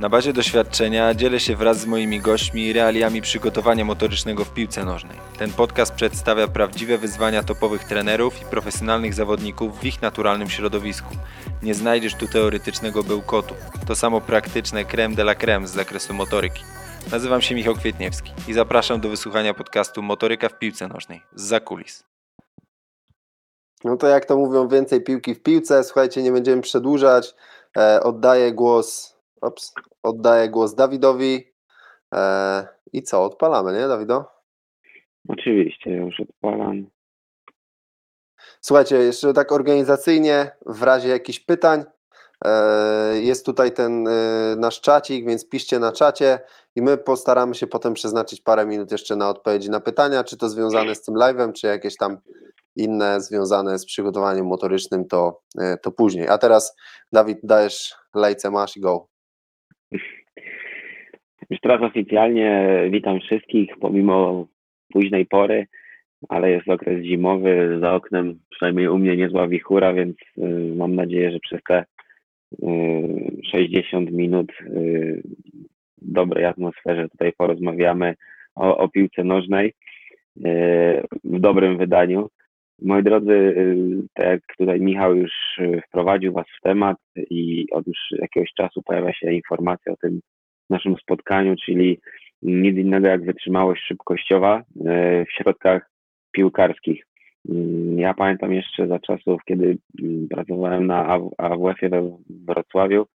Na bazie doświadczenia dzielę się wraz z moimi gośćmi realiami przygotowania motorycznego w piłce nożnej. Ten podcast przedstawia prawdziwe wyzwania topowych trenerów i profesjonalnych zawodników w ich naturalnym środowisku. Nie znajdziesz tu teoretycznego bełkotu. To samo praktyczne creme de la creme z zakresu motoryki. Nazywam się Michał Kwietniewski i zapraszam do wysłuchania podcastu Motoryka w piłce nożnej z zakulis. No to jak to mówią, więcej piłki w piłce. Słuchajcie, nie będziemy przedłużać. E, oddaję głos, ops, oddaję głos Dawidowi. E, I co, odpalamy, nie Dawido? Oczywiście, już odpalam. Słuchajcie, jeszcze tak organizacyjnie, w razie jakichś pytań, e, jest tutaj ten e, nasz czacik, więc piszcie na czacie i my postaramy się potem przeznaczyć parę minut jeszcze na odpowiedzi na pytania, czy to związane z tym live'em, czy jakieś tam inne związane z przygotowaniem motorycznym, to, to później. A teraz Dawid, dajesz lejce, masz i go. Już teraz oficjalnie witam wszystkich, pomimo późnej pory, ale jest okres zimowy, za oknem przynajmniej u mnie niezła wichura, więc y, mam nadzieję, że przez te y, 60 minut y, dobrej atmosferze tutaj porozmawiamy o, o piłce nożnej y, w dobrym wydaniu. Moi drodzy, y, tak jak tutaj Michał już y, wprowadził Was w temat i od już jakiegoś czasu pojawia się informacja o tym naszym spotkaniu, czyli nic innego jak wytrzymałość szybkościowa y, w środkach piłkarskich. Ja pamiętam jeszcze za czasów, kiedy pracowałem na AWF-ie we Wrocławiu,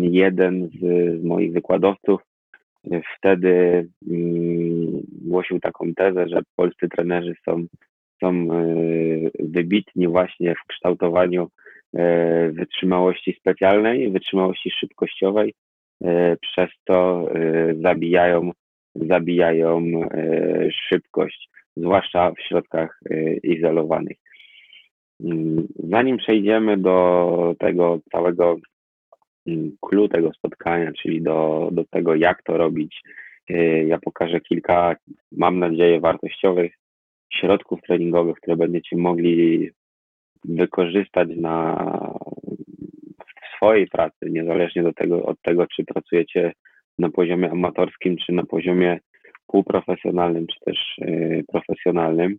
jeden z, z moich wykładowców wtedy głosił taką tezę, że polscy trenerzy są są e, wybitni właśnie w kształtowaniu e, wytrzymałości specjalnej, wytrzymałości szybkościowej, e, przez to zabijają, zabijają szybkość, zwłaszcza w środkach izolowanych. Mm, Zanim przejdziemy do tego całego clue mm, tego spotkania, czyli do, do tego, jak to robić, ja pokażę kilka, mam nadzieję, wartościowych środków treningowych, które będziecie mogli wykorzystać na, w swojej pracy, niezależnie do tego, od tego, czy pracujecie na poziomie amatorskim, czy na poziomie półprofesjonalnym, czy też y, profesjonalnym.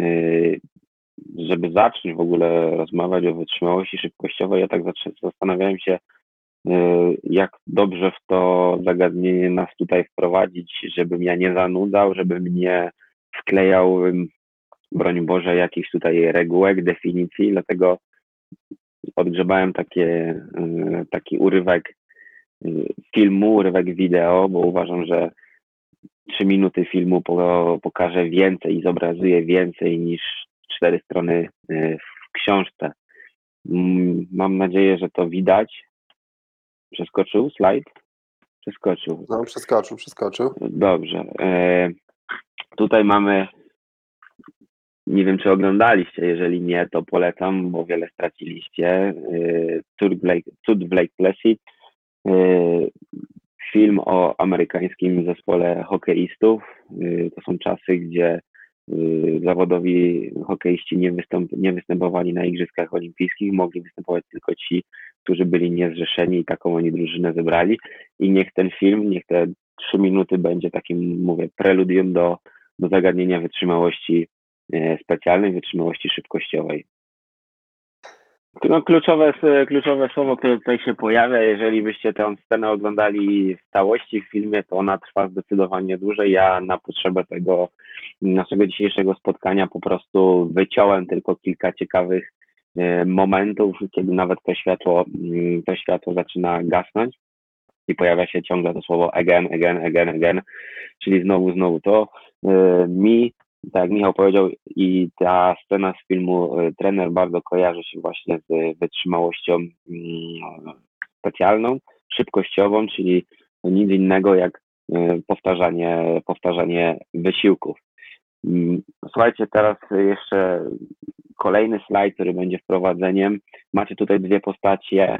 Y, żeby zacząć w ogóle rozmawiać o wytrzymałości szybkościowej, ja tak zastanawiałem się, y, jak dobrze w to zagadnienie nas tutaj wprowadzić, żebym ja nie zanudzał, żebym nie wklejał, broń Boże, jakichś tutaj regułek, definicji, dlatego odgrzebałem takie, y, taki urywek y, filmu, urywek wideo, bo uważam, że trzy minuty filmu pokaże więcej i zobrazuje więcej niż cztery strony y, w książce. Mm, mam nadzieję, że to widać. Przeskoczył slajd? Przeskoczył. No, przeskoczył, przeskoczył. Dobrze. Tutaj mamy, nie wiem czy oglądaliście, jeżeli nie, to polecam, bo wiele straciliście. Tour w Lake Placid, film o amerykańskim zespole hokeistów. To są czasy, gdzie zawodowi hokeiści nie, występ, nie występowali na Igrzyskach Olimpijskich, mogli występować tylko ci, którzy byli niezrzeszeni i taką oni drużynę zebrali. I niech ten film, niech te trzy minuty będzie takim, mówię, preludium do do zagadnienia wytrzymałości e, specjalnej, wytrzymałości szybkościowej. No, kluczowe, kluczowe słowo, które tutaj się pojawia, jeżeli byście tę scenę oglądali w całości w filmie, to ona trwa zdecydowanie dłużej. Ja na potrzebę tego naszego dzisiejszego spotkania po prostu wyciąłem tylko kilka ciekawych e, momentów, kiedy nawet to światło, mm, to światło zaczyna gasnąć i pojawia się ciągle to słowo again, again, again, again, czyli znowu, znowu to. E, mi, tak jak Michał powiedział, i ta scena z filmu e, trener bardzo kojarzy się właśnie z wytrzymałością mm, specjalną, szybkościową, czyli nic innego jak e, powtarzanie, powtarzanie wysiłków. Mm, słuchajcie, teraz jeszcze kolejny slajd, który będzie wprowadzeniem. Macie tutaj dwie postacie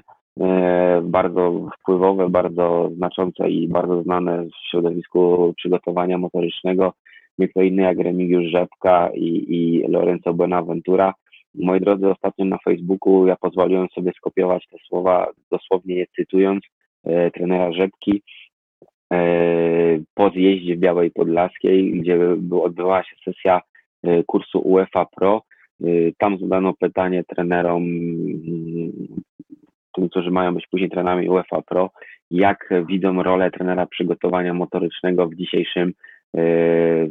bardzo wpływowe, bardzo znaczące i bardzo znane w środowisku przygotowania motorycznego nie kto inny jak Remigiusz Rzepka i, i Lorenzo Buenaventura. Moi drodzy, ostatnio na Facebooku ja pozwoliłem sobie skopiować te słowa, dosłownie je cytując, e, trenera Rzepki e, po zjeździe w Białej Podlaskiej, gdzie odbywała się sesja e, kursu UEFA Pro. E, Tam zadano pytanie trenerom, tym, którzy mają być później trenerami UEFA Pro, jak widzą rolę trenera przygotowania motorycznego w dzisiejszym e,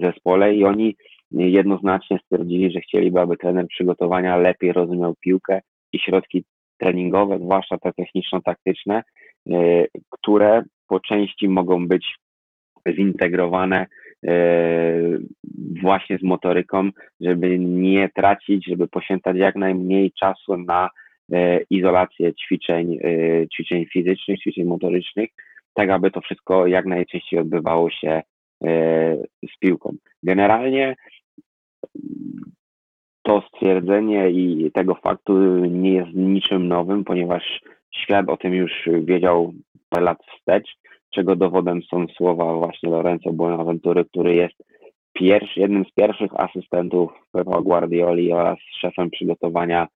zespole. I oni jednoznacznie stwierdzili, że chcieliby, aby trener przygotowania lepiej rozumiał piłkę i środki treningowe, zwłaszcza te techniczno-taktyczne, e, które po części mogą być zintegrowane e, właśnie z motoryką, żeby nie tracić, żeby poświęcać jak najmniej czasu na izolację ćwiczeń, e, ćwiczeń fizycznych, ćwiczeń motorycznych, tak aby to wszystko jak najczęściej odbywało się e, z piłką. Generalnie to stwierdzenie i tego faktu nie jest niczym nowym, ponieważ świat o tym już wiedział parę lat wstecz, czego dowodem są słowa właśnie Lorenzo Buenaventury, który jest pierwszy, jednym z pierwszych asystentów Pepa Guardioli oraz szefem przygotowania e,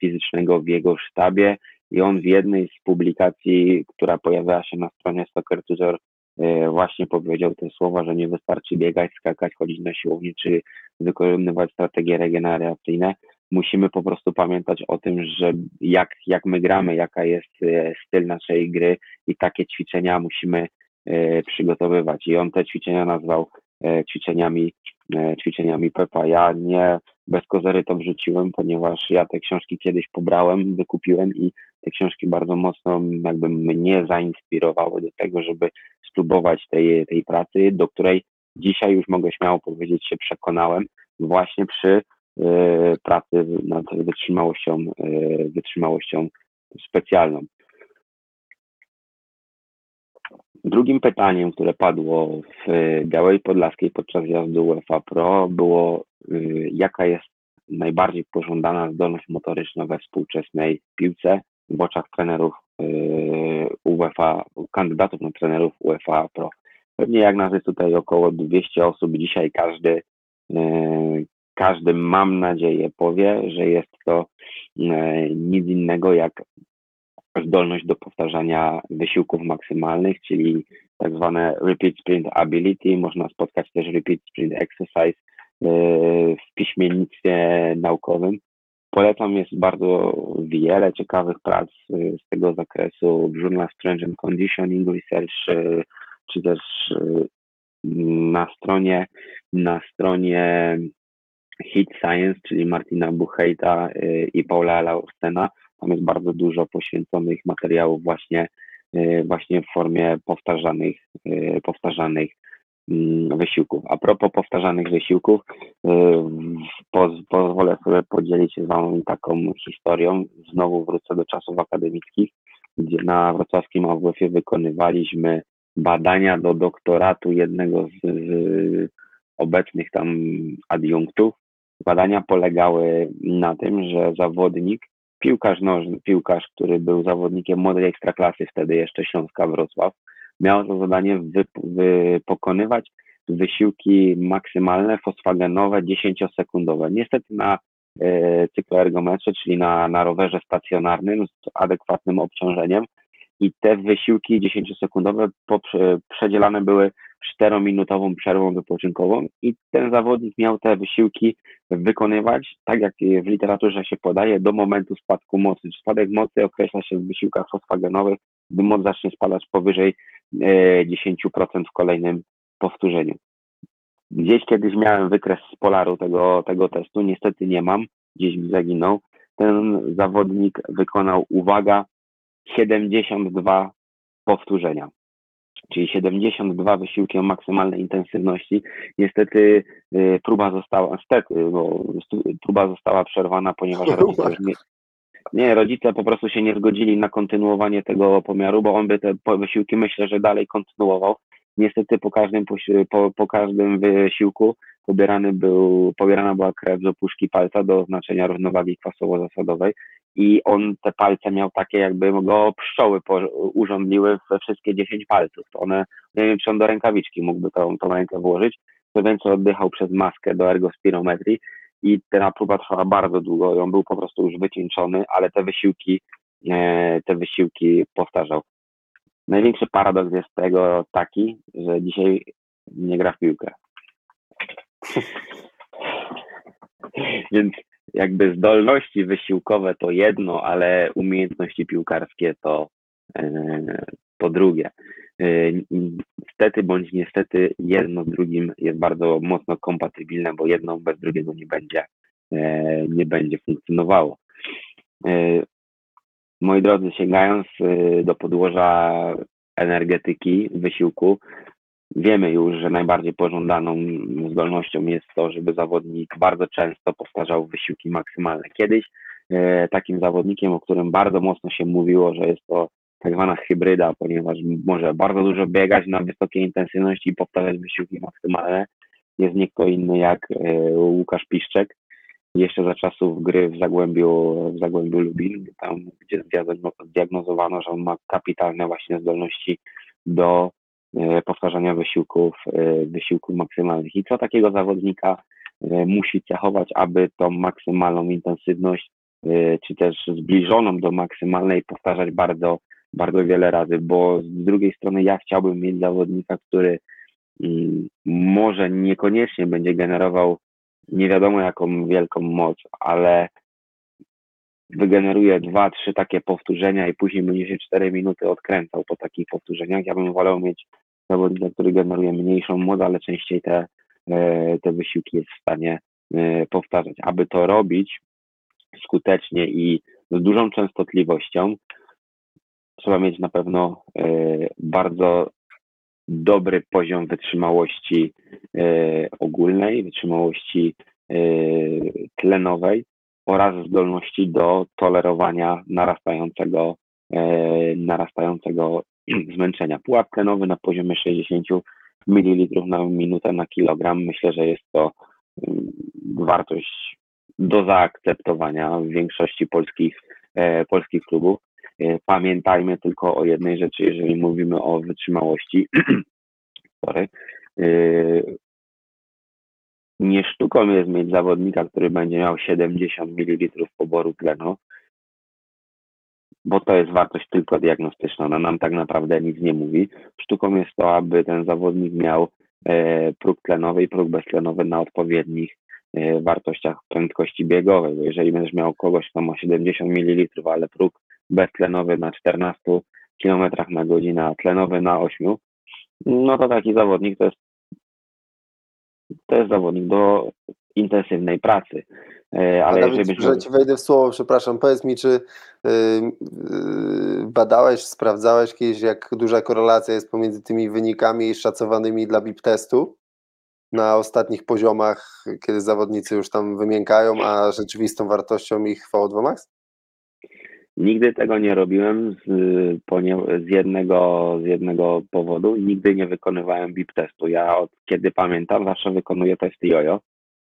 fizycznego w jego sztabie i on w jednej z publikacji, która pojawiała się na stronie Soccer Tutor, e, właśnie powiedział te słowa, że nie wystarczy biegać, skakać, chodzić na siłownię czy wykonywać strategie regeneracyjne. Musimy po prostu pamiętać o tym, że jak, jak my gramy, jaka jest e, styl naszej gry i takie ćwiczenia musimy e, przygotowywać. I on te ćwiczenia nazwał e, ćwiczeniami, e, ćwiczeniami Pepa. Ja nie bez kozery to wrzuciłem, ponieważ ja te książki kiedyś pobrałem, wykupiłem i te książki bardzo mocno jakby mnie zainspirowały do tego, żeby spróbować tej, tej pracy, do której dzisiaj już mogę śmiało powiedzieć się przekonałem właśnie przy e, pracy nad wytrzymałością, e, wytrzymałością specjalną. Drugim pytaniem, które padło w Białej Podlaskiej podczas jazdy UEFA Pro było, y, jaka jest najbardziej pożądana zdolność motoryczna we współczesnej piłce w oczach trenerów y, UEFA, kandydatów na trenerów UEFA Pro. Pewnie jak nas jest tutaj około 200 osób, dzisiaj każdy, y, każdy mam nadzieję powie, że jest to y, nic innego jak zdolność do powtarzania wysiłków maksymalnych, czyli tak zwane repeat sprint ability. Można spotkać też repeat sprint exercise e, w piśmiennictwie naukowym. Polecam, jest bardzo wiele ciekawych prac e, z tego zakresu w Journal Strength and Conditioning Research, e, czy też na stronie, na stronie Hit Science, czyli Martina Buchejta i Paula Laursena. Tam jest bardzo dużo poświęconych materiałów właśnie, e, właśnie w formie powtarzanych, e, powtarzanych mm, wysiłków. A propos powtarzanych wysiłków, e, poz, pozwolę sobie podzielić się z Wami taką historią. Znowu wrócę do czasów akademickich, gdzie na wrocławskim AWF-ie wykonywaliśmy badania do doktoratu jednego z, z obecnych tam adiunktów. Badania polegały na tym, że zawodnik piłkarz nożny, piłkarz, który był zawodnikiem młodej ekstraklasy, wtedy jeszcze Śląska Wrocław, miał za zadanie wy, pokonywać wysiłki maksymalne, fosfagenowe, 10-sekundowe. Niestety na e, cykloergometrze, czyli na, na rowerze stacjonarnym z adekwatnym obciążeniem i te wysiłki 10-sekundowe przedzielane były 4-minutową przerwą wypoczynkową i ten zawodnik miał te wysiłki wykonywać, tak jak w literaturze się podaje, do momentu spadku mocy. Spadek mocy określa się w wysiłkach fosfagenowych, gdy moc zacznie spadać powyżej 10% w kolejnym powtórzeniu. Gdzieś kiedyś miałem wykres z Polaru tego, tego testu, niestety nie mam, gdzieś mi zaginął. Ten zawodnik wykonał, uwaga, 72 powtórzenia czyli 72 wysiłki o maksymalnej intensywności. Niestety y, próba została, niestety, bo próba została przerwana, ponieważ rodzice nie, nie, rodzice po prostu się nie zgodzili na kontynuowanie tego pomiaru, bo on by te wysiłki myślę, że dalej kontynuował. Niestety po każdym, po, po każdym wysiłku pobierany był, pobierana była krew z opuszki palca do oznaczenia równowagi kwasowo-zasadowej i on te palce miał takie, jakby go pszczoły urządliły we wszystkie 10 palców. One, nie wiem, czy on do rękawiczki mógłby tą, tą rękę włożyć. To więcej oddychał przez maskę do ergospirometrii i ta próba trwała bardzo długo i on był po prostu już wycieńczony, ale te wysiłki, e, te wysiłki powtarzał. największy paradoks jest tego taki, że dzisiaj nie gra w piłkę. Więc jakby zdolności wysiłkowe to jedno, ale umiejętności piłkarskie to e, po drugie. E, Niestety bądź niestety jedno z drugim jest bardzo mocno kompatybilne, bo jedno bez drugiego nie będzie, e, nie będzie funkcjonowało. Moi drodzy, sięgając do podłoża energetyki, wysiłku, wiemy już, że najbardziej pożądaną zdolnością jest to, żeby zawodnik bardzo często powtarzał wysiłki maksymalne. Kiedyś e, takim zawodnikiem, o którym bardzo mocno się mówiło, że jest to tak zwana hybryda, ponieważ może bardzo dużo biegać na wysokiej intensywności i powtarzać wysiłki maksymalne, jest nie kto inny jak e, Łukasz Piszczek. Jeszcze za czasów gry w Zagłębiu, w Zagłębiu Lubin, tam gdzie zdiagno- zdiagnozowano, że on ma kapitalne właśnie zdolności do powtarzania wysiłków, e, wysiłków maksymalnych. I co takiego zawodnika e, musi cechować, aby tą maksymalną intensywność, e, czy też zbliżoną do maksymalnej powtarzać bardzo, bardzo wiele razy, bo z drugiej strony ja chciałbym mieć zawodnika, który mm, może niekoniecznie będzie generował nie wiadomo jaką wielką moc, ale wygeneruje dwa, trzy takie powtórzenia i później będzie się cztery minuty odkręcał po takich powtórzeniach. Ja bym wolał mieć zawodnika, który generuje mniejszą moc, ale częściej te, e, te wysiłki jest w stanie e, powtarzać. Aby to robić skutecznie i z dużą częstotliwością, trzeba mieć na pewno e, bardzo dobry poziom wytrzymałości ogólnej, wytrzymałości tlenowej oraz zdolności do tolerowania narastającego, narastającego zmęczenia. Pułap tlenowy na poziomie 60 ml na minutę na kilogram. Myślę, że jest to mm, wartość do zaakceptowania w większości polskich, e, polskich klubów. E, Pamiętajmy tylko o jednej rzeczy, jeżeli mówimy o wytrzymałości. Sorry. E, Nie sztuką jest mieć zawodnika, który będzie miał 70 ml poboru tlenu, bo to jest wartość tylko diagnostyczna. Ona nam tak naprawdę nic nie mówi. Sztuką jest to, aby ten zawodnik miał e, próg tlenowy i próg beztlenowy na odpowiednich e, wartościach prędkości biegowej. Bo jeżeli będziesz miał kogoś, kto ma 70 ml, ale próg beztlenowy na 14 km na godzinę, a tlenowy na 8, no to taki zawodnik to jest to jest zawodnik do intensywnej pracy. Ale Dawid, jeżeli że byśmy... ci wejdę w słowo, przepraszam, powiedz mi, czy y, y, badałeś, sprawdzałeś kiedyś, jak duża korelacja jest pomiędzy tymi wynikami szacowanymi dla BIP testu na ostatnich poziomach, kiedy zawodnicy już tam wymiękają, a rzeczywistą wartością ich VO2 max? Nigdy tego nie robiłem z, z, jednego, z jednego powodu. Nigdy nie wykonywałem BIP testu. Ja od kiedy pamiętam zawsze wykonuję testy jojo,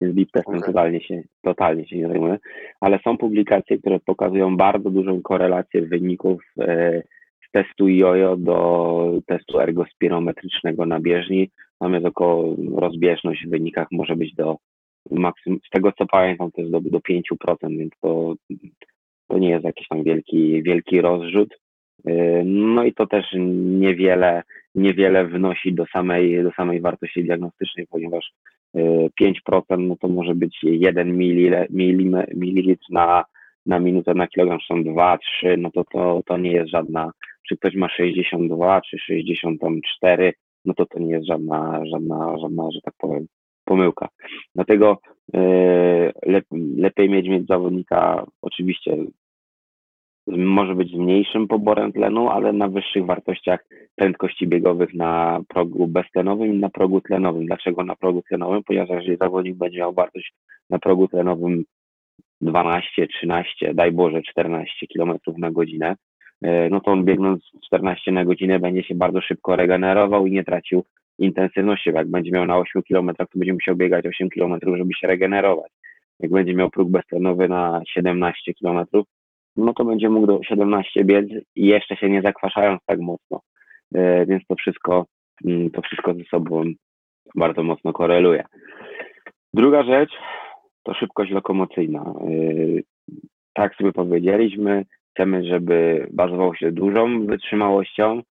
więc BIP testem Okej. totalnie, się, totalnie się nie zajmuję. Ale są publikacje, które pokazują bardzo dużą korelację wyników e, z testu jojo do testu ergospirometrycznego na bieżni. Jest około rozbieżność w wynikach może być do maksym, z tego co pamiętam to jest do, do 5%, więc to to nie jest jakiś tam wielki, wielki rozrzut. Yy, No i to też niewiele, niewiele wnosi do samej, do samej wartości diagnostycznej, ponieważ 5% no to może być 1 milile- milime- mililitr na, na minutę na kilogram, są 2, 3, no to, to to nie jest żadna, czy ktoś ma 62 czy 64, no to to nie jest żadna, żadna, żadna, że tak powiem, pomyłka. Dlatego yy, lep, lepiej mieć, mieć zawodnika oczywiście może być z mniejszym poborem tlenu, ale na wyższych wartościach prędkości biegowych na progu beztlenowym i na progu tlenowym. Dlaczego na progu tlenowym? Ponieważ jeżeli zawodnik będzie miał wartość na progu tlenowym 12, 13, daj Boże 14 km na godzinę, e, no to on biegnąc 14 na godzinę będzie się bardzo szybko regenerował i nie tracił intensywności. Jak będzie miał na 8 km, to będzie musiał biegać 8 km, żeby się regenerować. Jak będzie miał próg beztlenowy na 17 km, no to będzie mógł do 17 biec i jeszcze się nie zakwaszając tak mocno. E, Więc to wszystko, mm, to wszystko ze sobą bardzo mocno koreluje. Druga rzecz to szybkość lokomocyjna. Yy, Tak sobie powiedzieliśmy, chcemy, żeby bazował się dużą wytrzymałością,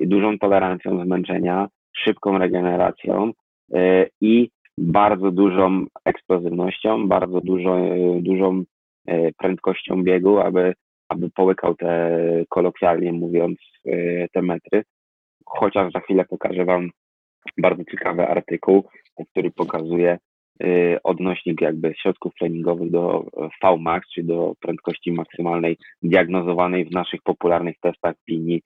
dużą tolerancją zmęczenia, szybką regeneracją e, i bardzo dużą eksplozywnością, bardzo dużą e, prędkością biegu, aby, aby połykał te, kolokwialnie mówiąc, e, te metry. Chociaż za chwilę pokażę Wam bardzo ciekawy artykuł, który pokazuje odnośnik jakby środków treningowych do VMAX, czyli do prędkości maksymalnej diagnozowanej w naszych popularnych testach linii,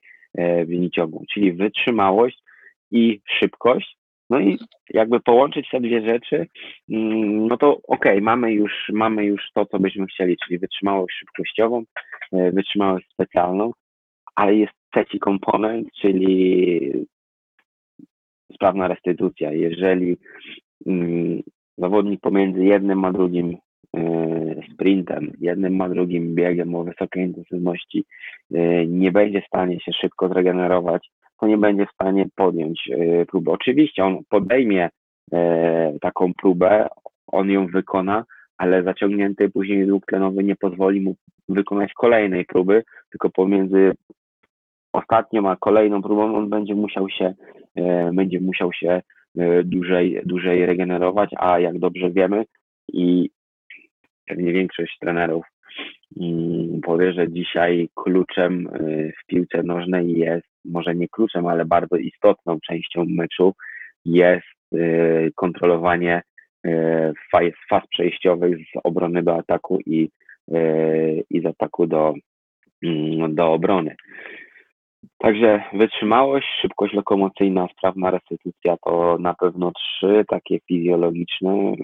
linii ciągu, czyli wytrzymałość i szybkość no i jakby połączyć te dwie rzeczy, mm, no to okej, okay, mamy, już, mamy już to, co byśmy chcieli, czyli wytrzymałość szybkościową, e, wytrzymałość specjalną, ale jest trzeci komponent, czyli sprawna restytucja. Jeżeli mm, zawodnik pomiędzy jednym a drugim e, sprintem, jednym a drugim biegiem o wysokiej intensywności e, nie będzie w stanie się szybko zregenerować, to nie będzie w stanie podjąć e, próby. Oczywiście on podejmie e, taką próbę, on ją wykona, ale zaciągnięty później dług tlenowy nie pozwoli mu wykonać kolejnej próby, tylko pomiędzy ostatnią a kolejną próbą on będzie musiał się, e, będzie musiał się dłużej, dłużej regenerować, a jak dobrze wiemy i pewnie większość trenerów mm, powie, że dzisiaj kluczem w piłce nożnej jest może nie kluczem, ale bardzo istotną częścią meczu jest y, kontrolowanie y, faz, przejściowych z obrony do ataku i, y, i z ataku do, mm, do obrony. Także wytrzymałość, szybkość lokomocyjna, sprawna restytucja to na pewno trzy takie fizjologiczne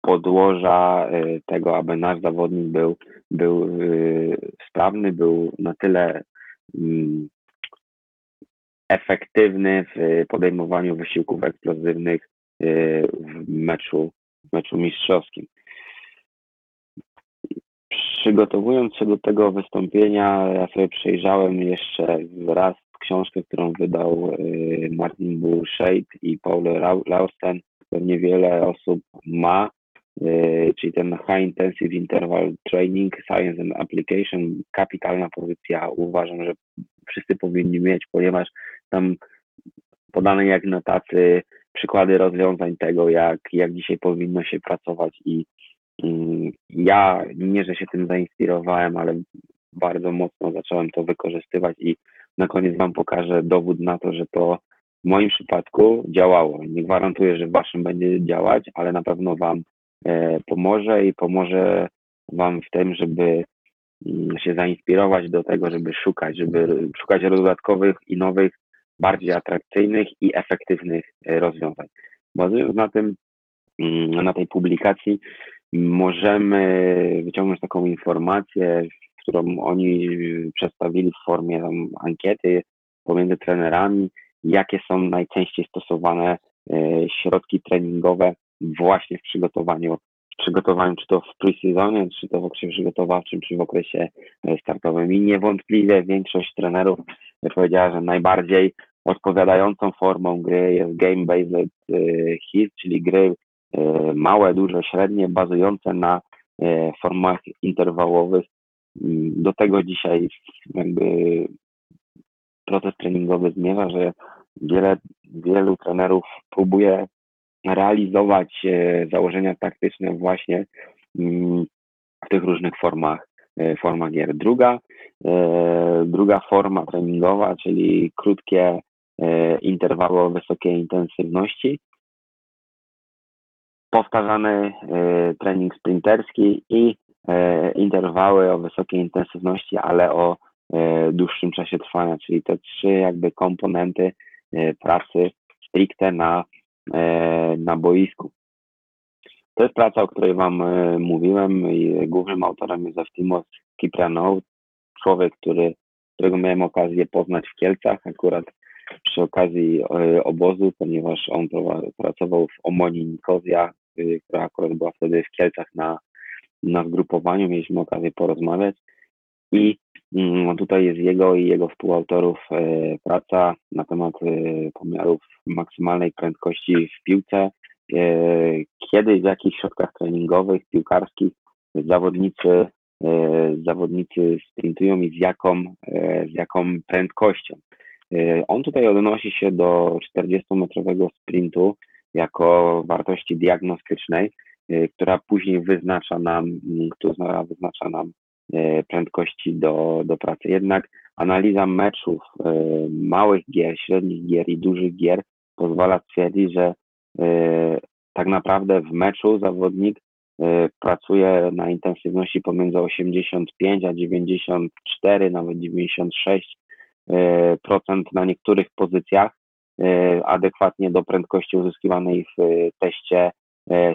podłoża tego, aby nasz zawodnik był, był sprawny, był na tyle efektywny w podejmowaniu wysiłków eksplozywnych y, w meczu, w meczu mistrzowskim. Przygotowując się do tego wystąpienia, ja sobie przejrzałem jeszcze raz książkę, którą wydał y, Martin Bullshade i Paul Lausten. Pewnie wiele osób ma czyli ten High Intensive Interval Training, Science and Application, kapitalna pozycja. Uważam, że wszyscy powinni mieć, ponieważ tam podane jak na tacy przykłady rozwiązań tego, jak, jak dzisiaj powinno się pracować i ja nie, że się tym zainspirowałem, ale bardzo mocno zacząłem to wykorzystywać i na koniec Wam pokażę dowód na to, że to w moim przypadku działało. Nie gwarantuję, że w Waszym będzie działać, ale na pewno Wam E, pomoże i pomoże Wam w tym, żeby mm, się zainspirować do tego, żeby szukać, żeby szukać dodatkowych i nowych, bardziej atrakcyjnych i efektywnych e, rozwiązań. Bazując na tym, mm, na tej publikacji, możemy wyciągnąć taką informację, którą oni przedstawili w formie tam, ankiety pomiędzy trenerami, jakie są najczęściej stosowane e, środki treningowe właśnie w przygotowaniu, w przygotowaniu czy to w pre-seasonie, czy to w okresie przygotowawczym, czy w okresie e, startowym. I niewątpliwie większość trenerów powiedziała, że najbardziej odpowiadającą formą gry jest game-based e, hit, czyli gry e, małe, duże, średnie, bazujące na formach interwałowych. Do tego dzisiaj jakby proces treningowy zmierza, że wiele, wielu trenerów próbuje realizować e, założenia taktyczne właśnie mm, w tych różnych formach, e, formach gier. Druga, e, druga forma treningowa, czyli krótkie interwały o wysokiej intensywności, powtarzany trening sprinterski i interwały o wysokiej intensywności, ale o dłuższym czasie trwania, czyli te trzy jakby komponenty pracy stricte na na boisku. To jest praca, o której Wam e, mówiłem i głównym autorem jest Eftimos Kipranow, człowiek, który, którego miałem okazję poznać w Kielcach, akurat przy okazji e, obozu, ponieważ on pracował w Omonii Nikozja, która akurat była wtedy w Kielcach na, na zgrupowaniu, mieliśmy okazję porozmawiać i tutaj jest jego i jego współautorów praca na temat pomiarów maksymalnej prędkości w piłce. E, kiedy w jakich środkach treningowych, piłkarskich zawodnicy zawodnicy sprintują i z jaką, z jaką prędkością. On tutaj odnosi się do 40-metrowego sprintu jako wartości diagnostycznej, która później wyznacza nam, która wyznacza nam prędkości do, do pracy. Jednak analiza meczów małych gier, średnich gier i dużych gier pozwala stwierdzić, że tak naprawdę w meczu zawodnik pracuje na intensywności pomiędzy 85 a 94, nawet 96 procent na niektórych pozycjach, adekwatnie do prędkości uzyskiwanej w teście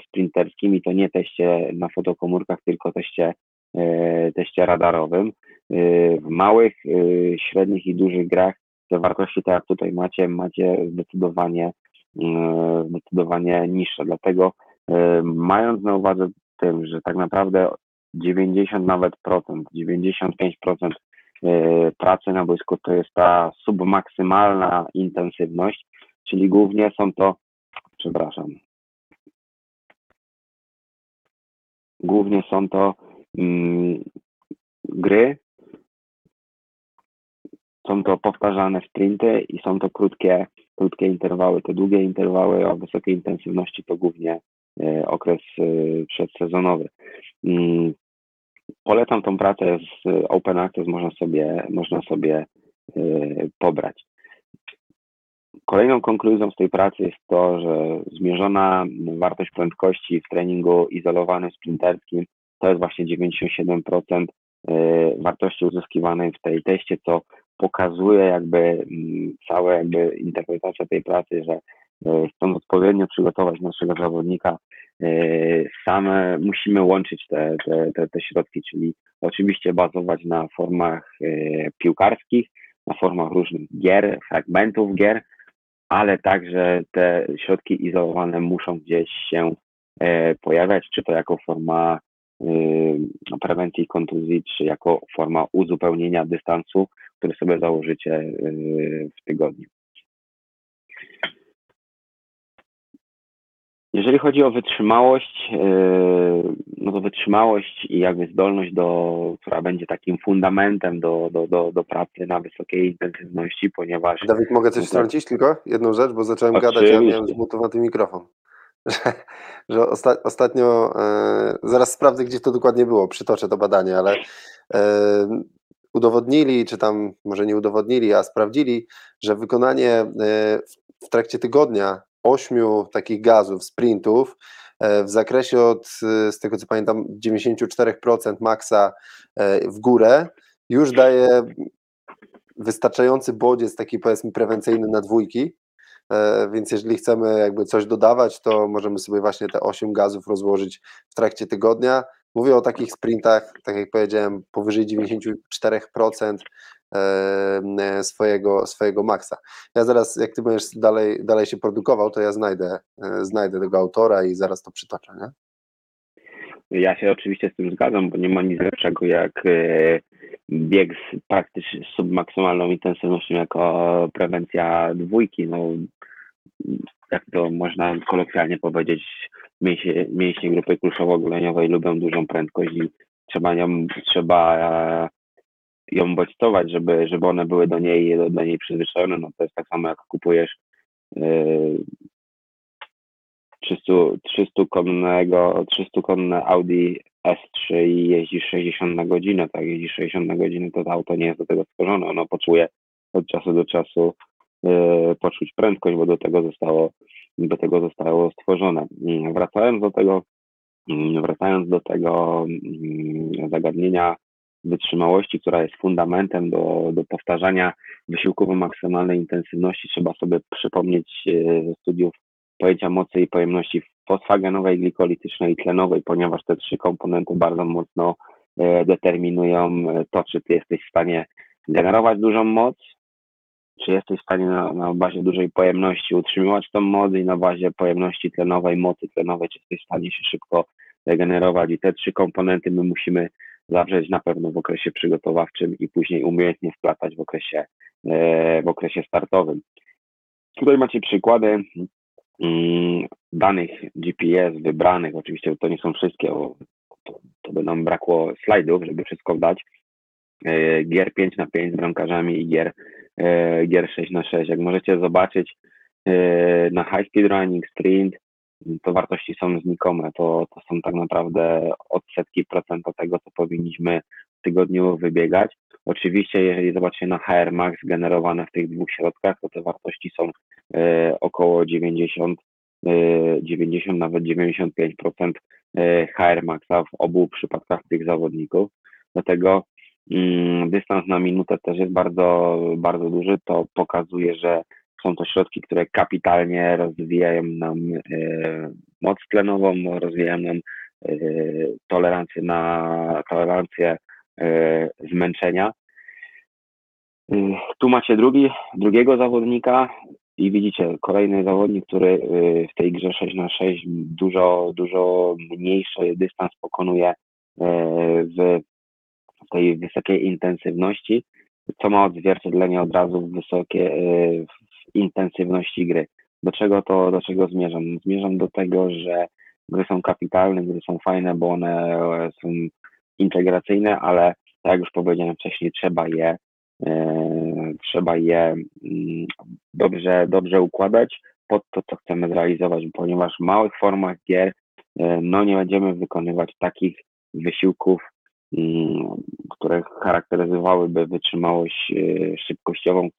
sprinterskim i to nie teście na fotokomórkach, tylko teście, teście radarowym. W małych, średnich i dużych grach te wartości, tak jak tutaj macie, macie zdecydowanie, zdecydowanie niższe. Dlatego mając na uwadze tym, że tak naprawdę 90 nawet procent, 95% pracy na boisku to jest ta submaksymalna intensywność, czyli głównie są to, przepraszam, głównie są to gry, są to powtarzane sprinty i są to krótkie, krótkie interwały. Te długie interwały o wysokiej intensywności to głównie e, okres e, przedsezonowy. Mm, polecam tą pracę z Open Access, można sobie, można sobie e, pobrać. Kolejną konkluzją z tej pracy jest to, że zmierzona wartość prędkości w treningu izolowanym sprinterskim to jest właśnie 97% wartości uzyskiwanej w tej teście, co pokazuje jakby mm, cała jakby interpretacja tej pracy, że e, chcąc odpowiednio przygotować naszego zawodnika, e, same musimy łączyć te, te, te, te środki, czyli oczywiście bazować na formach e, piłkarskich, na formach różnych gier, fragmentów gier, ale także te środki izolowane muszą gdzieś się pojawiać, czy to jako forma prewencji kontuzji, czy jako forma uzupełnienia dystansu który sobie założycie y, w tygodniu. Jeżeli chodzi o wytrzymałość, y, no to wytrzymałość i jakby zdolność, do, która będzie takim fundamentem do, do, do, do pracy na wysokiej intensywności, ponieważ. Dawid, mogę coś wtrącić tylko? Jedną rzecz, bo zacząłem Oczywiście. gadać, a miałem zmutowany mikrofon. Że, że osta ostatnio, e, zaraz sprawdzę, gdzie to dokładnie było, przytoczę to badanie, ale e, udowodnili, czy tam może nie udowodnili, a sprawdzili, że wykonanie e, w trakcie tygodnia ośmiu takich gazów, sprintów, e, w zakresie od, e, z tego co pamiętam, 94% maksa w górę, już daje wystarczający bodziec taki powiedzmy prewencyjny na dwójki, więc jeżeli chcemy jakby coś dodawać, to możemy sobie właśnie te 8 gazów rozłożyć w trakcie tygodnia, Mówię o takich sprintach, tak jak powiedziałem, powyżej 94% e, swojego, swojego maksa. Ja zaraz, jak ty będziesz dalej, dalej się produkował, to ja znajdę, e, znajdę tego autora i zaraz to przytoczę, nie? Ja się oczywiście z tym zgadzam, bo nie ma nic lepszego jak e, bieg z praktycznie submaksymalną intensywnością jako prewencja dwójki. No, jak to można kolokwialnie powiedzieć, mięśnie, mięśnie grupy kulszowo-goleniowej lubią dużą prędkość i trzeba ją, trzeba e, ją bodźcować, żeby, żeby one były do niej, do, do niej przyzwyczajone. No to jest tak samo jak kupujesz yy, 300, 300 konnego, 300 konne Audi S3 i jeździsz 60 na godzinę, tak, jeździsz 60 na godzinę, to to auto nie jest do tego stworzone, ono poczuje od czasu do czasu yy, poczuć prędkość, bo do tego zostało do tego zostało stworzone. Mm, wracając do tego, mm, wracając do tego mm, zagadnienia wytrzymałości, która jest fundamentem do, do powtarzania wysiłków o maksymalnej intensywności, trzeba sobie przypomnieć e, studiów pojęcia mocy i pojemności fosfagenowej, glikolitycznej i tlenowej, ponieważ te trzy komponenty bardzo mocno e, determinują e, to, czy ty jesteś w stanie generować dużą moc, czy jesteś w stanie na, na bazie dużej pojemności utrzymywać tą moc i na bazie pojemności tlenowej, mocy tlenowej, czy jesteś w stanie się szybko regenerować. I te trzy komponenty my musimy zawrzeć na pewno w okresie przygotowawczym i później umiejętnie wplatać w okresie, e, w okresie startowym. Tutaj macie przykłady danych GPS wybranych, oczywiście to nie są wszystkie, bo to, to by nam brakło slajdów, żeby wszystko dać. E, gier 5 na 5 z bramkarzami i gier, e, gier 6 na 6 Jak możecie zobaczyć e, na high speed running, sprint, to wartości są znikome. To, to są tak naprawdę odsetki procenta tego, co powinniśmy tygodniu wybiegać. Oczywiście, jeżeli zobaczycie na HR Max generowane w tych dwóch środkach, to te wartości są około 90, 90 nawet 95% HR Maxa w obu przypadkach tych zawodników. Dlatego Mm, dystans na minutę też jest bardzo, bardzo duży. To pokazuje, że są to środki, które kapitalnie rozwijają nam e, moc tlenową, rozwijają nam e, tolerancję na tolerancję e, zmęczenia. Tu macie drugi, drugiego zawodnika i widzicie kolejny zawodnik, który w tej grze 6 na 6 dużo, dużo mniejszy dystans pokonuje w tej wysokiej intensywności, co ma odzwierciedlenie od razu w wysokiej e, intensywności gry. Do czego to, do czego zmierzam? Zmierzam do tego, że gry są kapitalne, gry są fajne, bo one e, są integracyjne, ale tak jak już powiedziałem wcześniej, trzeba je e, trzeba je mm, dobrze, dobrze układać pod to, co chcemy zrealizować, ponieważ w małych formach gier no nie będziemy wykonywać takich wysiłków które charakteryzowałyby wytrzymałość e, szybkościową,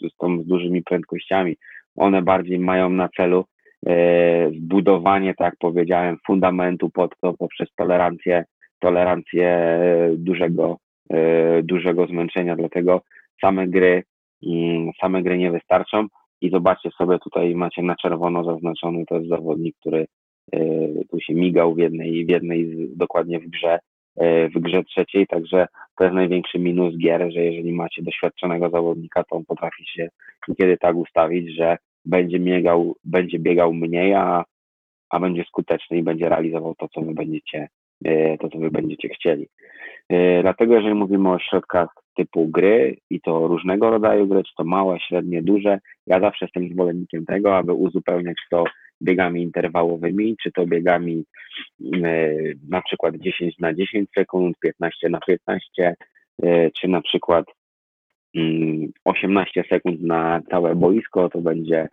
z dużymi prędkościami. One bardziej mają na celu e, zbudowanie, tak jak powiedziałem, fundamentu pod to poprzez tolerancję, tolerancję dużego, e, dużego zmęczenia. Dlatego same gry, mm, same gry nie wystarczą. I zobaczcie sobie, tutaj macie na czerwono zaznaczony, to jest zawodnik, który tu się migał w jednej, w jednej dokładnie w grze E, w grze trzeciej, także to jest największy minus gier, że jeżeli macie doświadczonego zawodnika, to on potrafi się niekiedy tak ustawić, że będzie biegał, będzie biegał mniej, a, a będzie skuteczny i będzie realizował to, co wy będziecie, e, to, co wy będziecie chcieli. E, dlatego jeżeli mówimy o środkach typu gry i to różnego rodzaju gry, czy to małe, średnie, duże, ja zawsze jestem zwolennikiem tego, aby uzupełniać to biegami interwałowymi, czy to biegami e, na przykład 10 na 10 sekund, 15 na 15, e, czy na przykład 18 mm, sekund na całe boisko, to będzie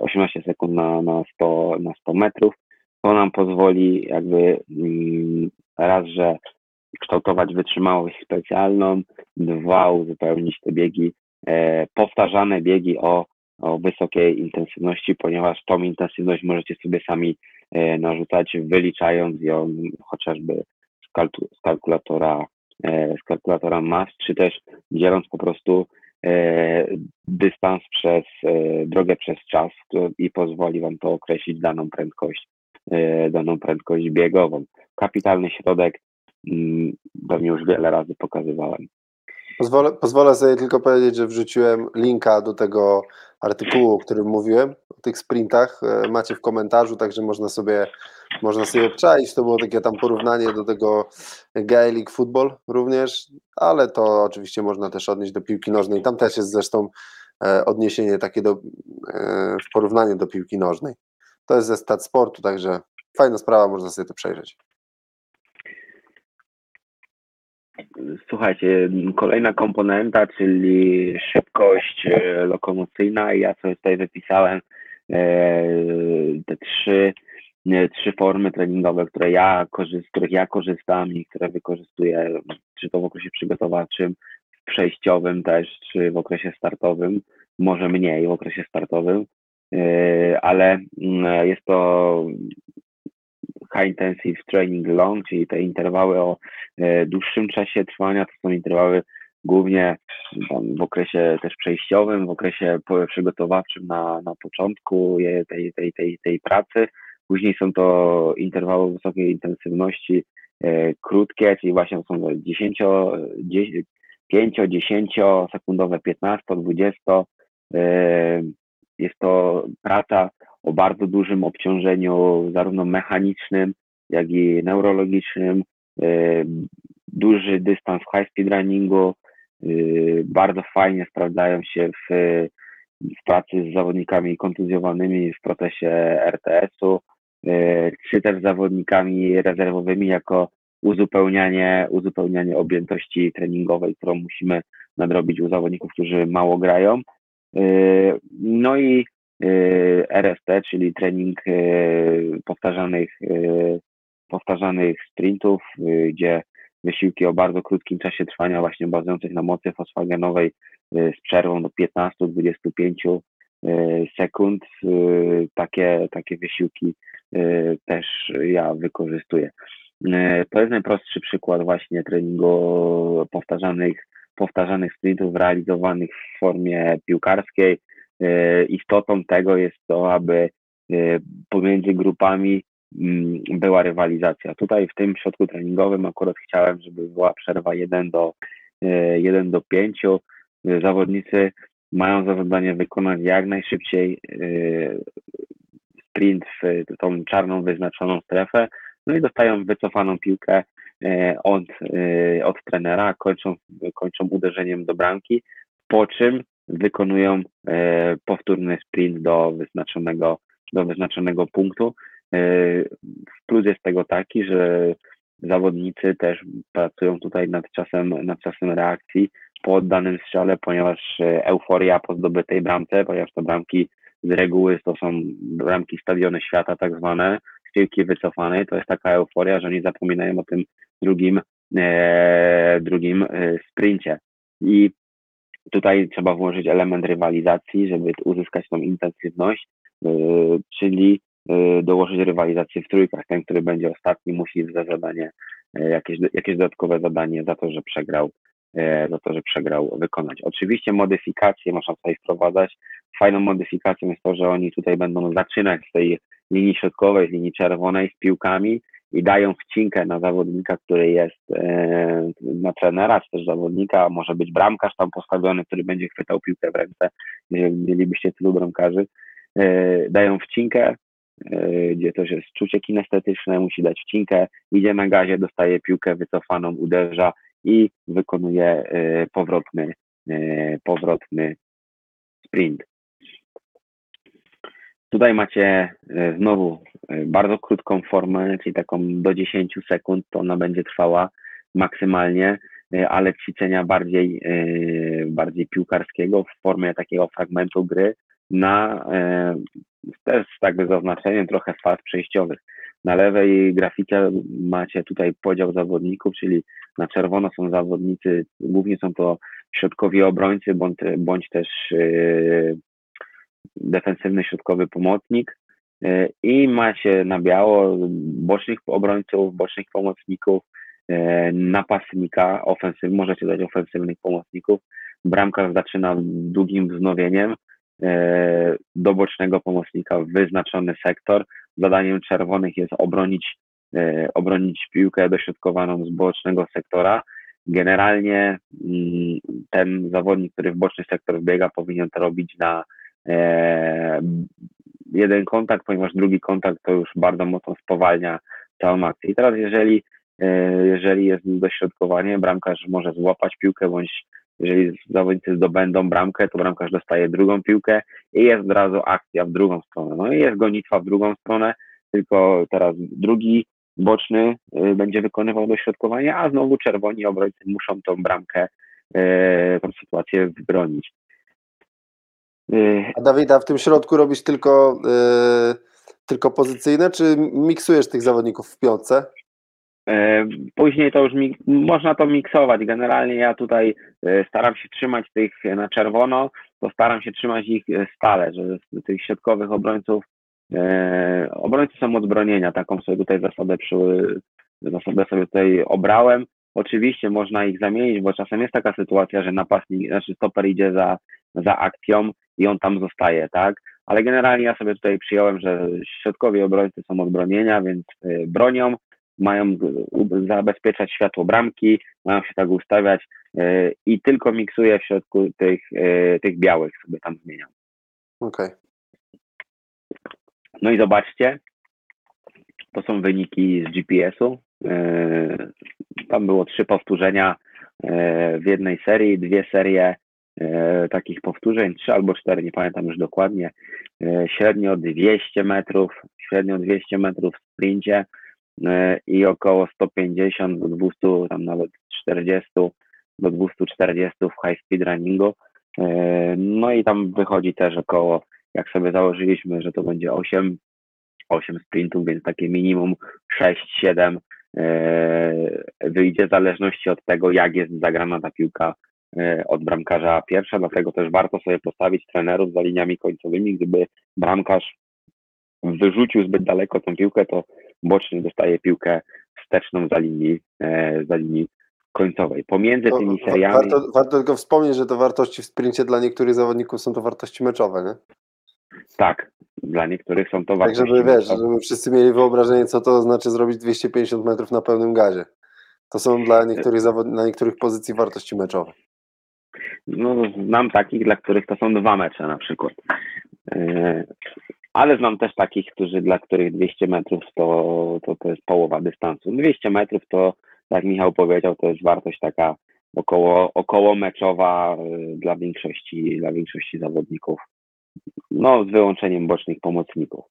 18 e, sekund na, na, 100, na 100 metrów. To nam pozwoli jakby mm, raz, że kształtować wytrzymałość specjalną, dwa, uzupełnić te biegi, powtarzane biegi o o wysokiej intensywności, ponieważ tą intensywność możecie sobie sami e, narzucać, wyliczając ją chociażby z, kalku, z kalkulatora e, z kalkulatora MAS, czy też dzieląc po prostu e, dystans przez drogę przez czas i pozwoli Wam to określić daną prędkość, daną prędkość biegową. Kapitalny środek, mm, pewnie już wiele razy pokazywałem. Pozwolę, pozwolę sobie tylko powiedzieć, że wrzuciłem linka do tego artykułu, o którym mówiłem, o tych sprintach. E, macie w komentarzu, także można sobie, można sobie obczaić. To było takie tam porównanie do tego Gaelic Football również, ale to oczywiście można też odnieść do piłki nożnej. Tam też jest zresztą e, odniesienie takie do, e, w porównaniu do piłki nożnej. To jest ze stat sportu, także fajna sprawa, można sobie to przejrzeć. Słuchajcie, kolejna komponenta, czyli szybkość e, lokomocyjna. Ja sobie tutaj wypisałem e, te trzy, e, trzy formy treningowe, które ja, z których ja korzystam i które wykorzystuję, czy to w okresie przygotowawczym, przejściowym też, czy w okresie startowym, może mniej w okresie startowym, ale mm, jest to high intensive training long, czyli te interwały o e, dłuższym czasie trwania, to są interwały głównie w okresie też przejściowym, w okresie przygotowawczym na, na początku tej, tej, tej, tej pracy. Później są to interwały wysokiej intensywności, e, krótkie, czyli właśnie są 10, 10 5, 10 sekundowe, 15, 20. Jest to praca o bardzo dużym obciążeniu, zarówno mechanicznym, jak i neurologicznym. E, duży dystans w high speed runningu, e, bardzo fajnie sprawdzają się w, w pracy z zawodnikami kontuzjowanymi w procesie RTS-u, e, czy też zawodnikami rezerwowymi jako uzupełnianie, uzupełnianie objętości treningowej, którą musimy nadrobić u zawodników, którzy mało grają. No i RST, czyli trening powtarzanych, powtarzanych sprintów, gdzie wysiłki o bardzo krótkim czasie trwania, właśnie bazujących na mocy fosfagenowej z przerwą do 15-25 sekund. Takie, takie wysiłki też ja wykorzystuję. To jest najprostszy przykład właśnie treningu powtarzanych, powtarzanych sprintów realizowanych w formie piłkarskiej. Istotą tego jest to, aby pomiędzy grupami była rywalizacja. Tutaj w tym środku treningowym akurat chciałem, żeby była przerwa 1 do, 1 do 5. Zawodnicy mają za zadanie wykonać jak najszybciej sprint w tą czarną wyznaczoną strefę, no i dostają wycofaną piłkę od, od trenera, kończą, kończą uderzeniem do bramki, po czym wykonują powtórny sprint do wyznaczonego, do wyznaczonego punktu. Plus jest tego taki, że zawodnicy też pracują tutaj nad czasem, nad czasem reakcji po oddanym strzale, ponieważ euforia po zdobytej bramce, ponieważ te bramki z reguły to są bramki stadiony świata tak zwane, z piłki wycofanej, to jest taka euforia, że oni zapominają o tym drugim, e, drugim e, sprincie. I tutaj trzeba włożyć element rywalizacji, żeby uzyskać tą intensywność, e, czyli dołożyć rywalizację w trójkach. Ten, który będzie ostatni, musi za zadanie, jakieś, jakieś dodatkowe zadanie za to, że przegrał, za to, że przegrał, wykonać. Oczywiście modyfikacje można tutaj wprowadzać. Fajną modyfikacją jest to, że oni tutaj będą zaczynać z tej linii środkowej, z linii czerwonej z piłkami i dają wcinkę na zawodnika, który jest e, na trenera, czy też zawodnika, może być bramkarz tam postawiony, który będzie chwytał piłkę w ręce, jeżeli mielibyście tylu bramkarzy, e, dają wcinkę, e, gdzie też jest czucie kinestetyczne, musi dać wcinkę, idzie na gazie, dostaje piłkę wycofaną, uderza i wykonuje powrotny, powrotny sprint. Tutaj macie znowu bardzo krótką formę, czyli taką do 10 sekund, to ona będzie trwała maksymalnie, ale ćwiczenia bardziej, bardziej piłkarskiego w formie takiego fragmentu gry na też z tak zaznaczeniem trochę faz przejściowych. Na lewej grafice macie tutaj podział zawodników, czyli na czerwono są zawodnicy, głównie są to środkowi obrońcy bądź, bądź też defensywny środkowy pomocnik i macie na biało bocznych obrońców, bocznych pomocników, napastnika, ofensyw, możecie dać ofensywnych pomocników. Bramkarz zaczyna długim wznowieniem do bocznego pomocnika wyznaczony sektor. Zadaniem czerwonych jest obronić, obronić piłkę dośrodkowaną z bocznego sektora. Generalnie ten zawodnik, który w boczny sektor wbiega, powinien to robić na jeden kontakt, ponieważ drugi kontakt to już bardzo mocno spowalnia całą akcję. I teraz jeżeli, jeżeli jest dośrodkowanie, bramkarz może złapać piłkę, bądź jeżeli zawodnicy zdobędą bramkę, to bramkarz dostaje drugą piłkę i jest od razu akcja w drugą stronę. No i jest gonitwa w drugą stronę, tylko teraz drugi boczny będzie wykonywał dośrodkowanie, a znowu czerwoni obrońcy muszą tą bramkę, tą sytuację wybronić. A Dawid, a w tym środku robisz tylko, yy, tylko pozycyjne, czy miksujesz tych zawodników w piątce? Później to już można to miksować. Generalnie ja tutaj staram się trzymać tych na czerwono, to staram się trzymać ich stale, że tych środkowych obrońców obrońcy są od bronienia, taką sobie tutaj zasadę, przy, zasadę sobie tutaj obrałem. Oczywiście można ich zamienić, bo czasem jest taka sytuacja, że napastnik, znaczy stoper idzie za, za akcją i on tam zostaje, tak? Ale generalnie ja sobie tutaj przyjąłem, że środkowi obrońcy są od bronienia, więc bronią, mają zabezpieczać światło bramki, mają się tak ustawiać i tylko miksuję w środku tych, tych białych, sobie tam zmieniam. Okej. Okay. No i zobaczcie, to są wyniki z GPS-u. Tam było trzy powtórzenia w jednej serii, dwie serie takich powtórzeń, trzy albo cztery, nie pamiętam już dokładnie. Średnio 200 metrów, średnio 200 metrów w sprincie. e, i około 150 do 200, tam nawet 40 do 240 w high speed runningu. E, No i tam wychodzi też około, jak sobie założyliśmy, że to będzie 8, 8 sprintów, więc takie minimum 6-7 wyjdzie w zależności od tego, jak jest zagrana ta piłka e, od bramkarza pierwsza, dlatego też warto sobie postawić trenerów za liniami końcowymi, gdyby bramkarz wyrzucił zbyt daleko tę piłkę, to boczny dostaje piłkę wsteczną za linii, e, za linii końcowej. Pomiędzy To tymi wa- seriami... Warto, warto tylko wspomnieć, że to wartości w sprincie dla niektórych zawodników są to wartości meczowe, nie? Tak, dla niektórych są to Tak, wartości. żeby wiesz, żeby wszyscy mieli wyobrażenie, co to znaczy zrobić 250 metrów na pełnym gazie. To są dla niektórych zawod... na niektórych pozycji wartości meczowe. No, znam takich, dla których to są dwa mecze na przykład. E, Ale znam też takich, którzy, dla których 200 metrów to, to, to jest połowa dystansu. 200 metrów to, jak Michał powiedział, to jest wartość taka około, około meczowa e, dla większości, dla większości zawodników. No, z wyłączeniem bocznych pomocników.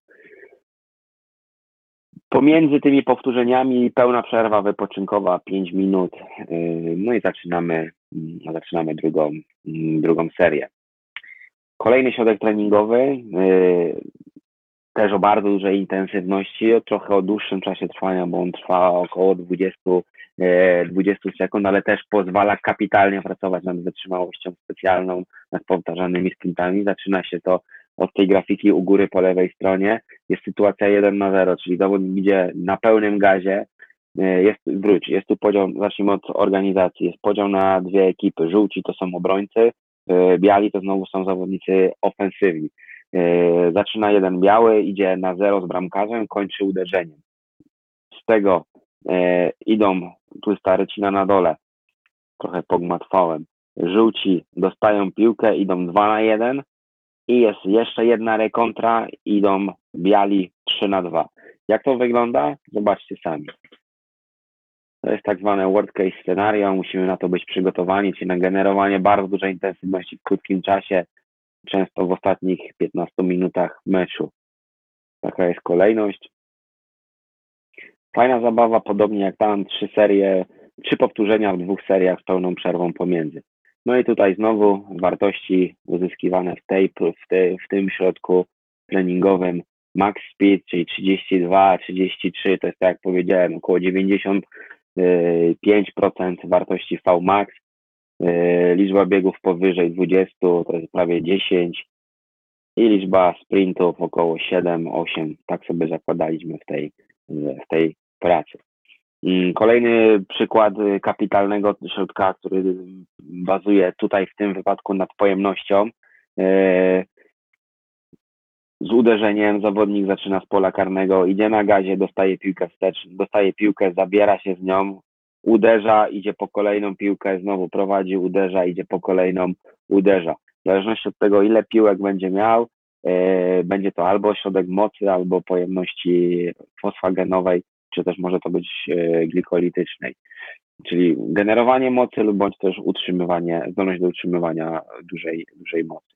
Pomiędzy tymi powtórzeniami pełna przerwa wypoczynkowa 5 minut. yy, No i zaczynamy, mm, zaczynamy drugą, mm, drugą serię. Kolejny środek treningowy, yy, też o bardzo dużej intensywności, trochę o dłuższym czasie trwania, bo on trwa około 20, yy, 20 sekund, ale też pozwala kapitalnie pracować nad wytrzymałością specjalną, nad powtarzanymi sprintami. Zaczyna się to od tej grafiki u góry po lewej stronie jest sytuacja 1 na 0, czyli zawodnik idzie na pełnym gazie. E, Jest, wróć, jest tu podział, zacznijmy od organizacji, jest podział na dwie ekipy. Żółci to są obrońcy, e, biali to znowu są zawodnicy ofensywni. E, Zaczyna jeden biały, idzie na zero z bramkarzem, kończy uderzeniem. Z tego idą, tu jest ta rycina na dole, trochę pogmatwałem. Żółci dostają piłkę, idą 2 na 1, i jest jeszcze jedna rekontra, idą biali 3 na 2. Jak to wygląda? Zobaczcie sami. To jest tak zwane worst case scenario, musimy na to być przygotowani, czyli na generowanie bardzo dużej intensywności w krótkim czasie, często w ostatnich 15 minutach meczu. Taka jest kolejność. Fajna zabawa, podobnie jak tam, trzy serie, trzy powtórzenia w dwóch seriach z pełną przerwą pomiędzy. No i tutaj znowu wartości uzyskiwane w, tej, w, tej, w tym środku treningowym. Max speed, czyli 32, 33, to jest tak jak powiedziałem, około 95% wartości Vmax, Yy, liczba biegów powyżej 20 to jest prawie 10 i liczba sprintów około 7-8, tak sobie zakładaliśmy w tej, w tej pracy. Mm, Kolejny przykład y, kapitalnego środka, który bazuje tutaj w tym wypadku nad pojemnością. Yy, Z uderzeniem zawodnik zaczyna z pola karnego, idzie na gazie, dostaje piłkę wstecz, dostaje piłkę, zabiera się z nią, uderza, idzie po kolejną piłkę, znowu prowadzi, uderza, idzie po kolejną, uderza. W zależności od tego, ile piłek będzie miał, yy, będzie to albo środek mocy, albo pojemności fosfagenowej, czy też może to być e, glikolitycznej, czyli generowanie mocy lub bądź też utrzymywanie, zdolność do utrzymywania dużej, dużej mocy.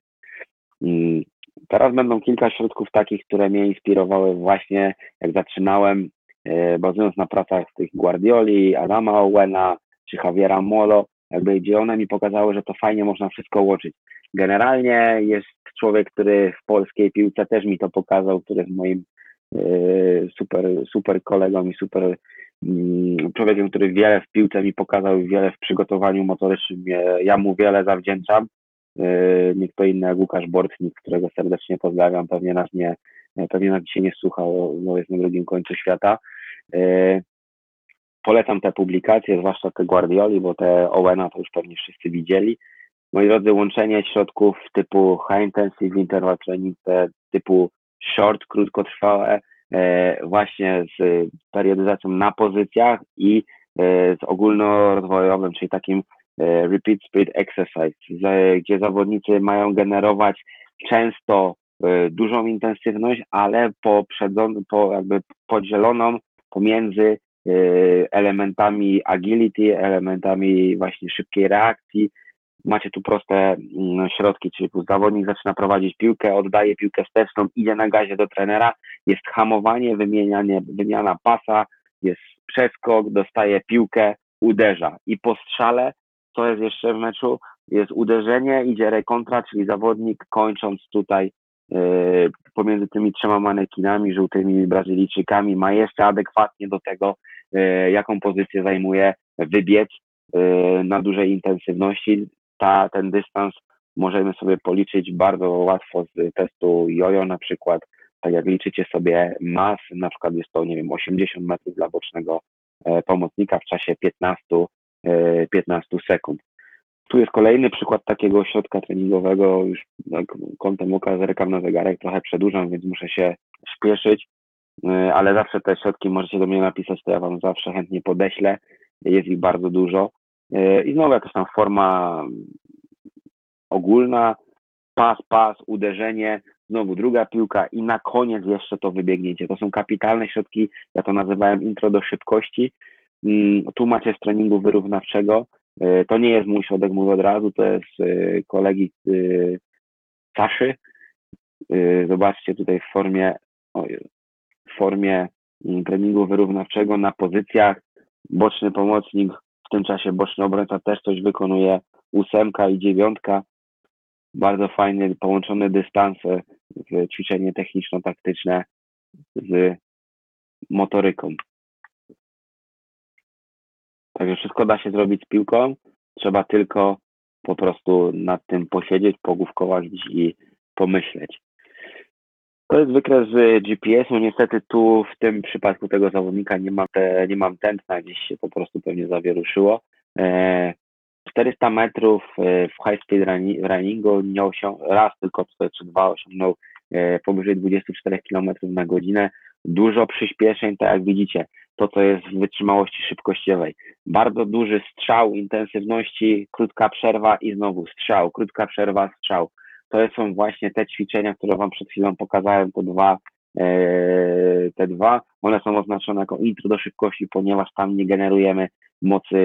Mm, Teraz będą kilka środków takich, które mnie inspirowały właśnie jak zaczynałem, e, bazując na pracach tych Guardioli, Adama Owena czy Javiera Molo, jakby gdzie one mi pokazały, że to fajnie można wszystko łączyć. Generalnie jest człowiek, który w polskiej piłce też mi to pokazał, który jest moim super, super kolegą i super mm, człowiekiem, który wiele w piłce mi pokazał wiele w przygotowaniu motorycznym. Ja- mu wiele zawdzięczam. E, Nie kto inny jak Łukasz Bortnik, którego serdecznie pozdrawiam. Pewnie nas nie, pewnie nas dzisiaj nie słuchał, bo jest na drugim końcu świata. E, Polecam te publikacje, zwłaszcza te Guardioli, bo te Owena to już pewnie wszyscy widzieli. Moi drodzy, łączenie środków typu high intensive interval training, typu short, krótkotrwałe, e, właśnie z periodyzacją na pozycjach i e, z ogólnorozwojowym, czyli takim e, repeat speed exercise, gdzie zawodnicy mają generować często dużą intensywność, ale poprzedzon, po, jakby podzieloną pomiędzy elementami agility, elementami właśnie szybkiej reakcji. Macie tu proste mm, środki, czyli zawodnik zaczyna prowadzić piłkę, oddaje piłkę wsteczną, idzie na gazie do trenera, jest hamowanie, wymienianie, wymiana pasa, jest przeskok, dostaje piłkę, uderza i po strzale, co jest jeszcze w meczu, jest uderzenie, idzie rekontra, czyli zawodnik kończąc tutaj e, pomiędzy tymi trzema manekinami, żółtymi Brazylijczykami, ma jeszcze adekwatnie do tego, e, jaką pozycję zajmuje, wybiec e, na dużej intensywności. Ta, ten dystans możemy sobie policzyć bardzo łatwo z testu jojo na przykład, tak jak liczycie sobie mas, na przykład jest to, nie wiem, 80 metrów dla bocznego e, pomocnika w czasie 15, e, 15 sekund. Tu jest kolejny przykład takiego ośrodka treningowego, już tak kątem oka zerkam na zegarek, trochę przedłużam, więc muszę się śpieszyć, e, ale zawsze te środki możecie do mnie napisać, to ja Wam zawsze chętnie podeślę, jest ich bardzo dużo. E, I znowu jakaś tam forma ogólna, pas, pas, uderzenie, znowu druga piłka i na koniec jeszcze to wybiegnięcie. To są kapitalne środki, ja to nazywałem intro do szybkości. Mm, Tu macie z treningu wyrównawczego. E, To nie jest mój środek, mówię od razu, to jest e, kolegi Saszy. Zobaczcie tutaj w formie, w formie mm, treningu wyrównawczego na pozycjach. Boczny pomocnik, tym czasie boczny obrońca też coś wykonuje. Ósemka i dziewiątka. Bardzo fajnie połączone dystanse, ćwiczenie techniczno-taktyczne z motoryką. Także wszystko da się zrobić z piłką. Trzeba tylko po prostu nad tym posiedzieć, pogłówkować i pomyśleć. To jest wykres GPS-u. Niestety tu w tym przypadku tego zawodnika nie mam, te, nie mam tętna, gdzieś się po prostu pewnie zawieruszyło. E, 400 metrów e, w high speed runni- runningu nie osiągnął, raz tylko czy dwa osiągnął e, powyżej 24 km na godzinę. Dużo przyspieszeń, tak jak widzicie, to co jest w wytrzymałości szybkościowej. Bardzo duży strzał intensywności, krótka przerwa i znowu strzał, krótka przerwa, strzał. To są właśnie te ćwiczenia, które Wam przed chwilą pokazałem, te dwa, e, te dwa. One są oznaczone jako intro do szybkości, ponieważ tam nie generujemy mocy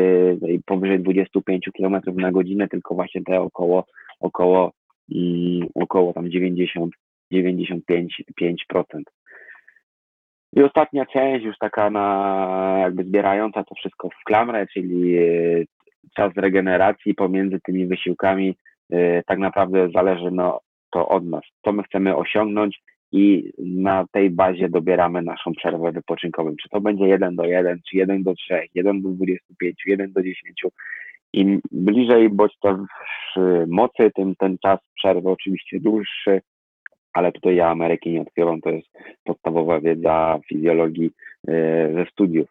powyżej 25 km na godzinę, tylko właśnie te około, około, mm, około tam 90, 95%. I ostatnia część, już taka na jakby zbierająca to wszystko w klamrę, czyli e, czas regeneracji pomiędzy tymi wysiłkami, e, tak naprawdę zależy no, to od nas, co my chcemy osiągnąć i na tej bazie dobieramy naszą przerwę wypoczynkową. Czy to będzie 1 do 1, czy 1 do 3, 1 do 25, 1 do 10. Im bliżej bodźca mocy, tym ten czas przerwy oczywiście dłuższy, ale tutaj ja Ameryki nie odkrywam, to jest podstawowa wiedza fizjologii e, ze studiów.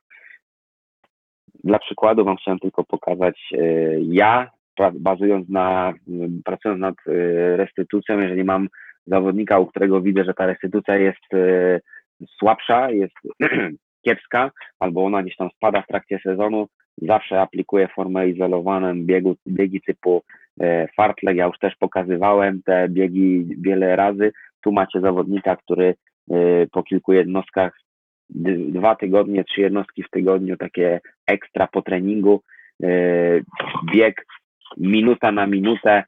Dla przykładu Wam chciałem tylko pokazać, e, ja bazując na, m, pracując nad e, restytucją, jeżeli mam zawodnika, u którego widzę, że ta restytucja jest e, słabsza, jest kiepska, albo ona gdzieś tam spada w trakcie sezonu, zawsze aplikuję formę izolowaną, biegu, biegi typu e, fartlek, ja już też pokazywałem te biegi wiele razy, tu macie zawodnika, który po kilku jednostkach, dwa tygodnie, trzy jednostki w tygodniu, takie ekstra po treningu, bieg minuta na minutę,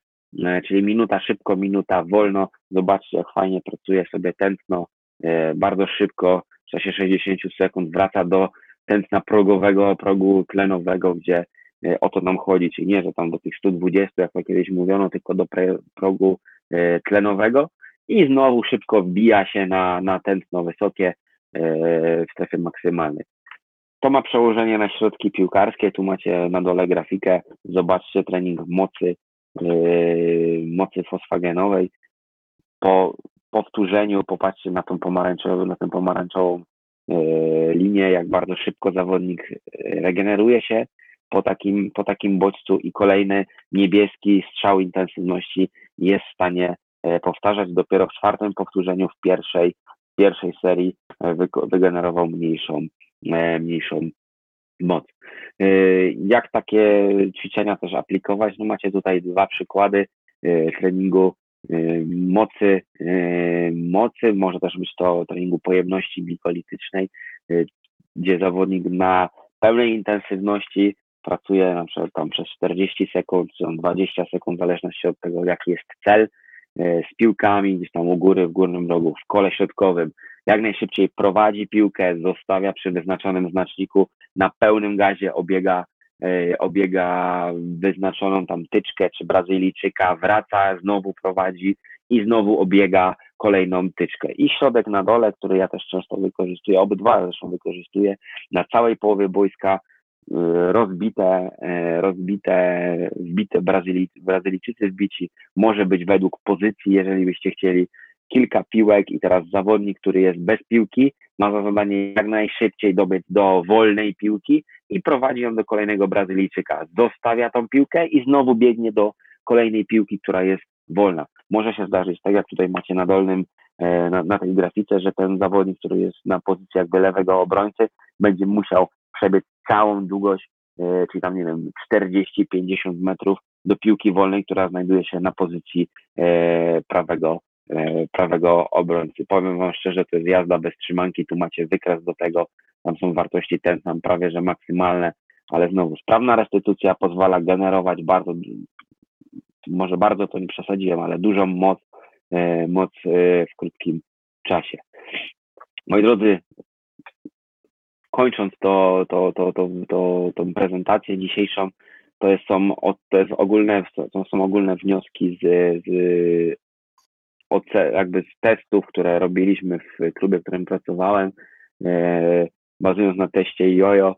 e, czyli minuta szybko, minuta wolno. Zobaczcie, jak fajnie pracuje sobie tętno, e, bardzo szybko, w czasie 60 sekund wraca do tętna progowego, progu tlenowego, gdzie e, o to nam chodzi, czyli nie, że tam do tych 120, jak to kiedyś mówiono, tylko do progu tlenowego i znowu szybko wbija się na, na tętno wysokie w strefie maksymalnej. To ma przełożenie na środki piłkarskie. Tu macie na dole grafikę. Zobaczcie trening mocy, yy, mocy fosfagenowej. Po powtórzeniu popatrzcie na tą pomarańczową, na tę pomarańczową yy, linię, jak bardzo szybko zawodnik yy, regeneruje się po takim, po takim bodźcu i kolejny niebieski strzał intensywności jest w stanie e, powtarzać. Dopiero w czwartym powtórzeniu w pierwszej, w pierwszej serii wyko- wygenerował mniejszą, mniejszą moc. E, Jak takie ćwiczenia też aplikować? No macie tutaj dwa przykłady e, treningu e, mocy, e, mocy, może też być to treningu pojemności glikolitycznej, e, gdzie zawodnik na pełnej intensywności pracuje na przykład tam przez 40 sekund, czy tam 20 sekund, w zależności od tego, jaki jest cel, e, z piłkami gdzieś tam u góry, w górnym rogu, w kole środkowym, jak najszybciej prowadzi piłkę, zostawia przy wyznaczonym znaczniku, na pełnym gazie obiega, e, obiega wyznaczoną tam tyczkę czy Brazylijczyka, wraca, znowu prowadzi i znowu obiega kolejną tyczkę. I środek na dole, który ja też często wykorzystuję, obydwa zresztą wykorzystuję, na całej połowie boiska y, rozbite, y, rozbite, wbite Brazyli, Brazylijczycy wbici, może być według pozycji, jeżeli byście chcieli, kilka piłek i teraz zawodnik, który jest bez piłki, ma za zadanie jak najszybciej dobyć do wolnej piłki i prowadzi ją do kolejnego Brazylijczyka. Zostawia tą piłkę i znowu biegnie do kolejnej piłki, która jest wolna. Może się zdarzyć, tak jak tutaj macie na dolnym, e, na, na tej grafice, że ten zawodnik, który jest na pozycji jakby lewego obrońcy, będzie musiał przebiec całą długość, e, czyli tam nie wiem, 40-50 metrów do piłki wolnej, która znajduje się na pozycji e, prawego, prawego obrońcy. Powiem Wam szczerze, to jest jazda bez trzymanki, tu macie wykres do tego, tam są wartości ten sam prawie, że maksymalne, ale znowu sprawna restytucja pozwala generować bardzo może bardzo to nie przesadziłem, ale dużą moc, e, moc e, w krótkim czasie. Moi drodzy, kończąc to, to, to, to, to, tą prezentację dzisiejszą, to, jest, są, to, jest ogólne, to są ogólne wnioski z, z jakby z testów, które robiliśmy w klubie, w którym pracowałem, e, bazując na teście JOJO,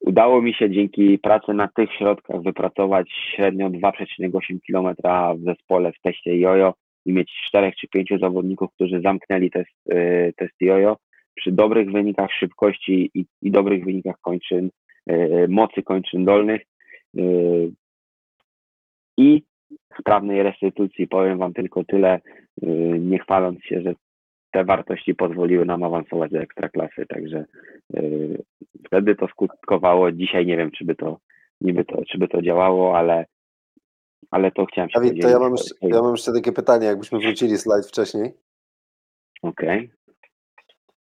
Udało mi się dzięki pracy na tych środkach wypracować średnio 2,8 km w zespole w teście jojo i mieć 4 czy 5 zawodników, którzy zamknęli test, y, test jojo. Przy dobrych wynikach szybkości i, i dobrych wynikach kończyn, y, mocy kończyn dolnych i sprawnej restytucji. Powiem Wam tylko tyle, nie chwaląc się, że te wartości pozwoliły nam awansować do ekstraklasy, także yy, wtedy to skutkowało. Dzisiaj nie wiem, czy by to, niby to, czy by to działało, ale, ale to chciałem się Dawid, to ja mam, jeszcze, ja mam jeszcze takie pytanie, jakbyśmy wrócili slajd wcześniej. Okej. Okay.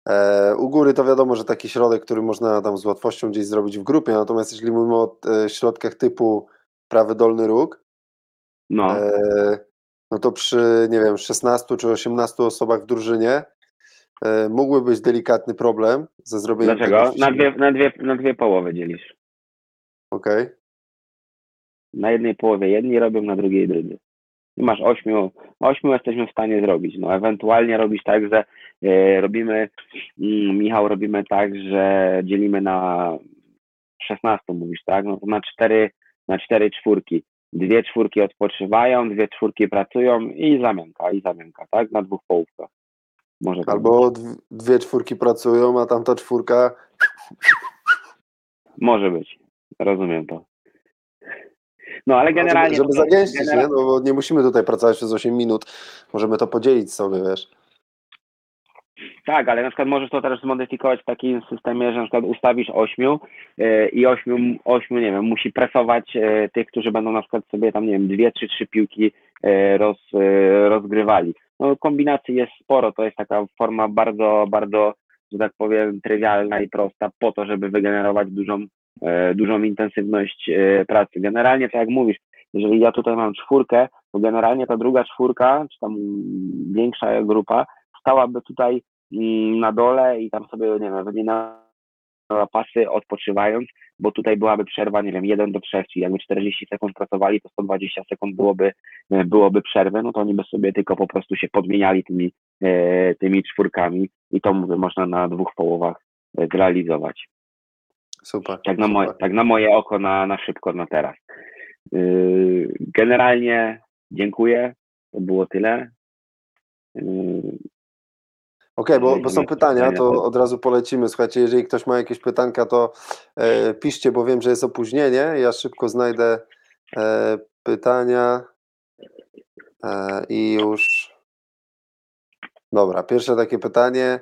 E, u góry to wiadomo, że taki środek, który można tam z łatwością gdzieś zrobić w grupie, natomiast jeśli mówimy o e, środkach typu prawy dolny róg, no. E, no to przy, nie wiem, 16 czy 18 osobach w drużynie e, mógłby być delikatny problem ze zrobieniem Dlaczego? Na dwie, na, dwie, na dwie połowy dzielisz. Okej. Okay. Na jednej połowie jedni robią, na drugiej drudzy. I masz ośmiu, ośmiu jesteśmy w stanie zrobić. No ewentualnie robisz tak, że e, robimy, mm, Michał, robimy tak, że dzielimy na 16 mówisz, tak? No to na cztery, na cztery czwórki dwie czwórki odpoczywają, dwie czwórki pracują i zamianka, i zamianka, tak? Na dwóch połówkach. Może tak Albo być. dwie czwórki pracują, a tamta czwórka. Może być. Rozumiem to. No ale generalnie. Żeby, żeby zagęścić, generalnie... nie? No, bo nie musimy tutaj pracować przez 8 minut. Możemy to podzielić sobie, wiesz. Tak, ale na przykład możesz to też zmodyfikować w takim systemie, że na przykład ustawisz ośmiu yy, i ośmiu, ośmiu, nie wiem, musi presować yy, tych, którzy będą na przykład sobie tam, nie wiem, dwie, trzy, trzy piłki yy, roz, rozgrywali. No kombinacji jest sporo, to jest taka forma bardzo, bardzo, że tak powiem, trywialna i prosta po to, żeby wygenerować dużą, dużą intensywność pracy. Generalnie, tak jak mówisz, jeżeli ja tutaj mam czwórkę, to generalnie ta druga czwórka, czy tam większa grupa, stałaby tutaj na dole i tam sobie, nie wiem, wymieniała pasy odpoczywając, bo tutaj byłaby przerwa, nie wiem, 1 do 3, czyli jakby 40 sekund pracowali, to 120 sekund byłoby, byłoby przerwy, no to oni by sobie tylko po prostu się podmieniali tymi, e, tymi czwórkami i to mówię, można na dwóch połowach e, zrealizować. Super. Tak na, super. Moje, tak na moje oko, na, na szybko, na teraz. Generalnie dziękuję, to było tyle. Okej, okay, bo, bo, są pytania, to od razu polecimy. Słuchajcie, jeżeli ktoś ma jakieś pytanka, to e, piszcie, bo wiem, że jest opóźnienie. Ja szybko znajdę e, pytania e, i już. Dobra, pierwsze takie pytanie.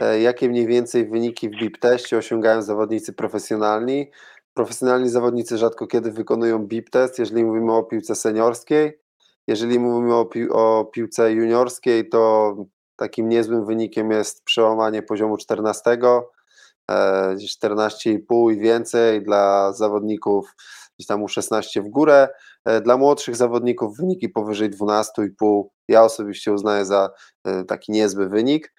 E, jakie mniej więcej wyniki w BIP teście osiągają zawodnicy profesjonalni? Profesjonalni zawodnicy rzadko kiedy wykonują BIP test, jeżeli mówimy o piłce seniorskiej. Jeżeli mówimy o, pi o piłce juniorskiej, to Takim niezłym wynikiem jest przełamanie poziomu 14, 14,5 e, i więcej dla zawodników gdzieś tam u 16 w górę. E, dla młodszych zawodników wyniki powyżej 12,5 ja osobiście uznaję za e, taki niezły wynik.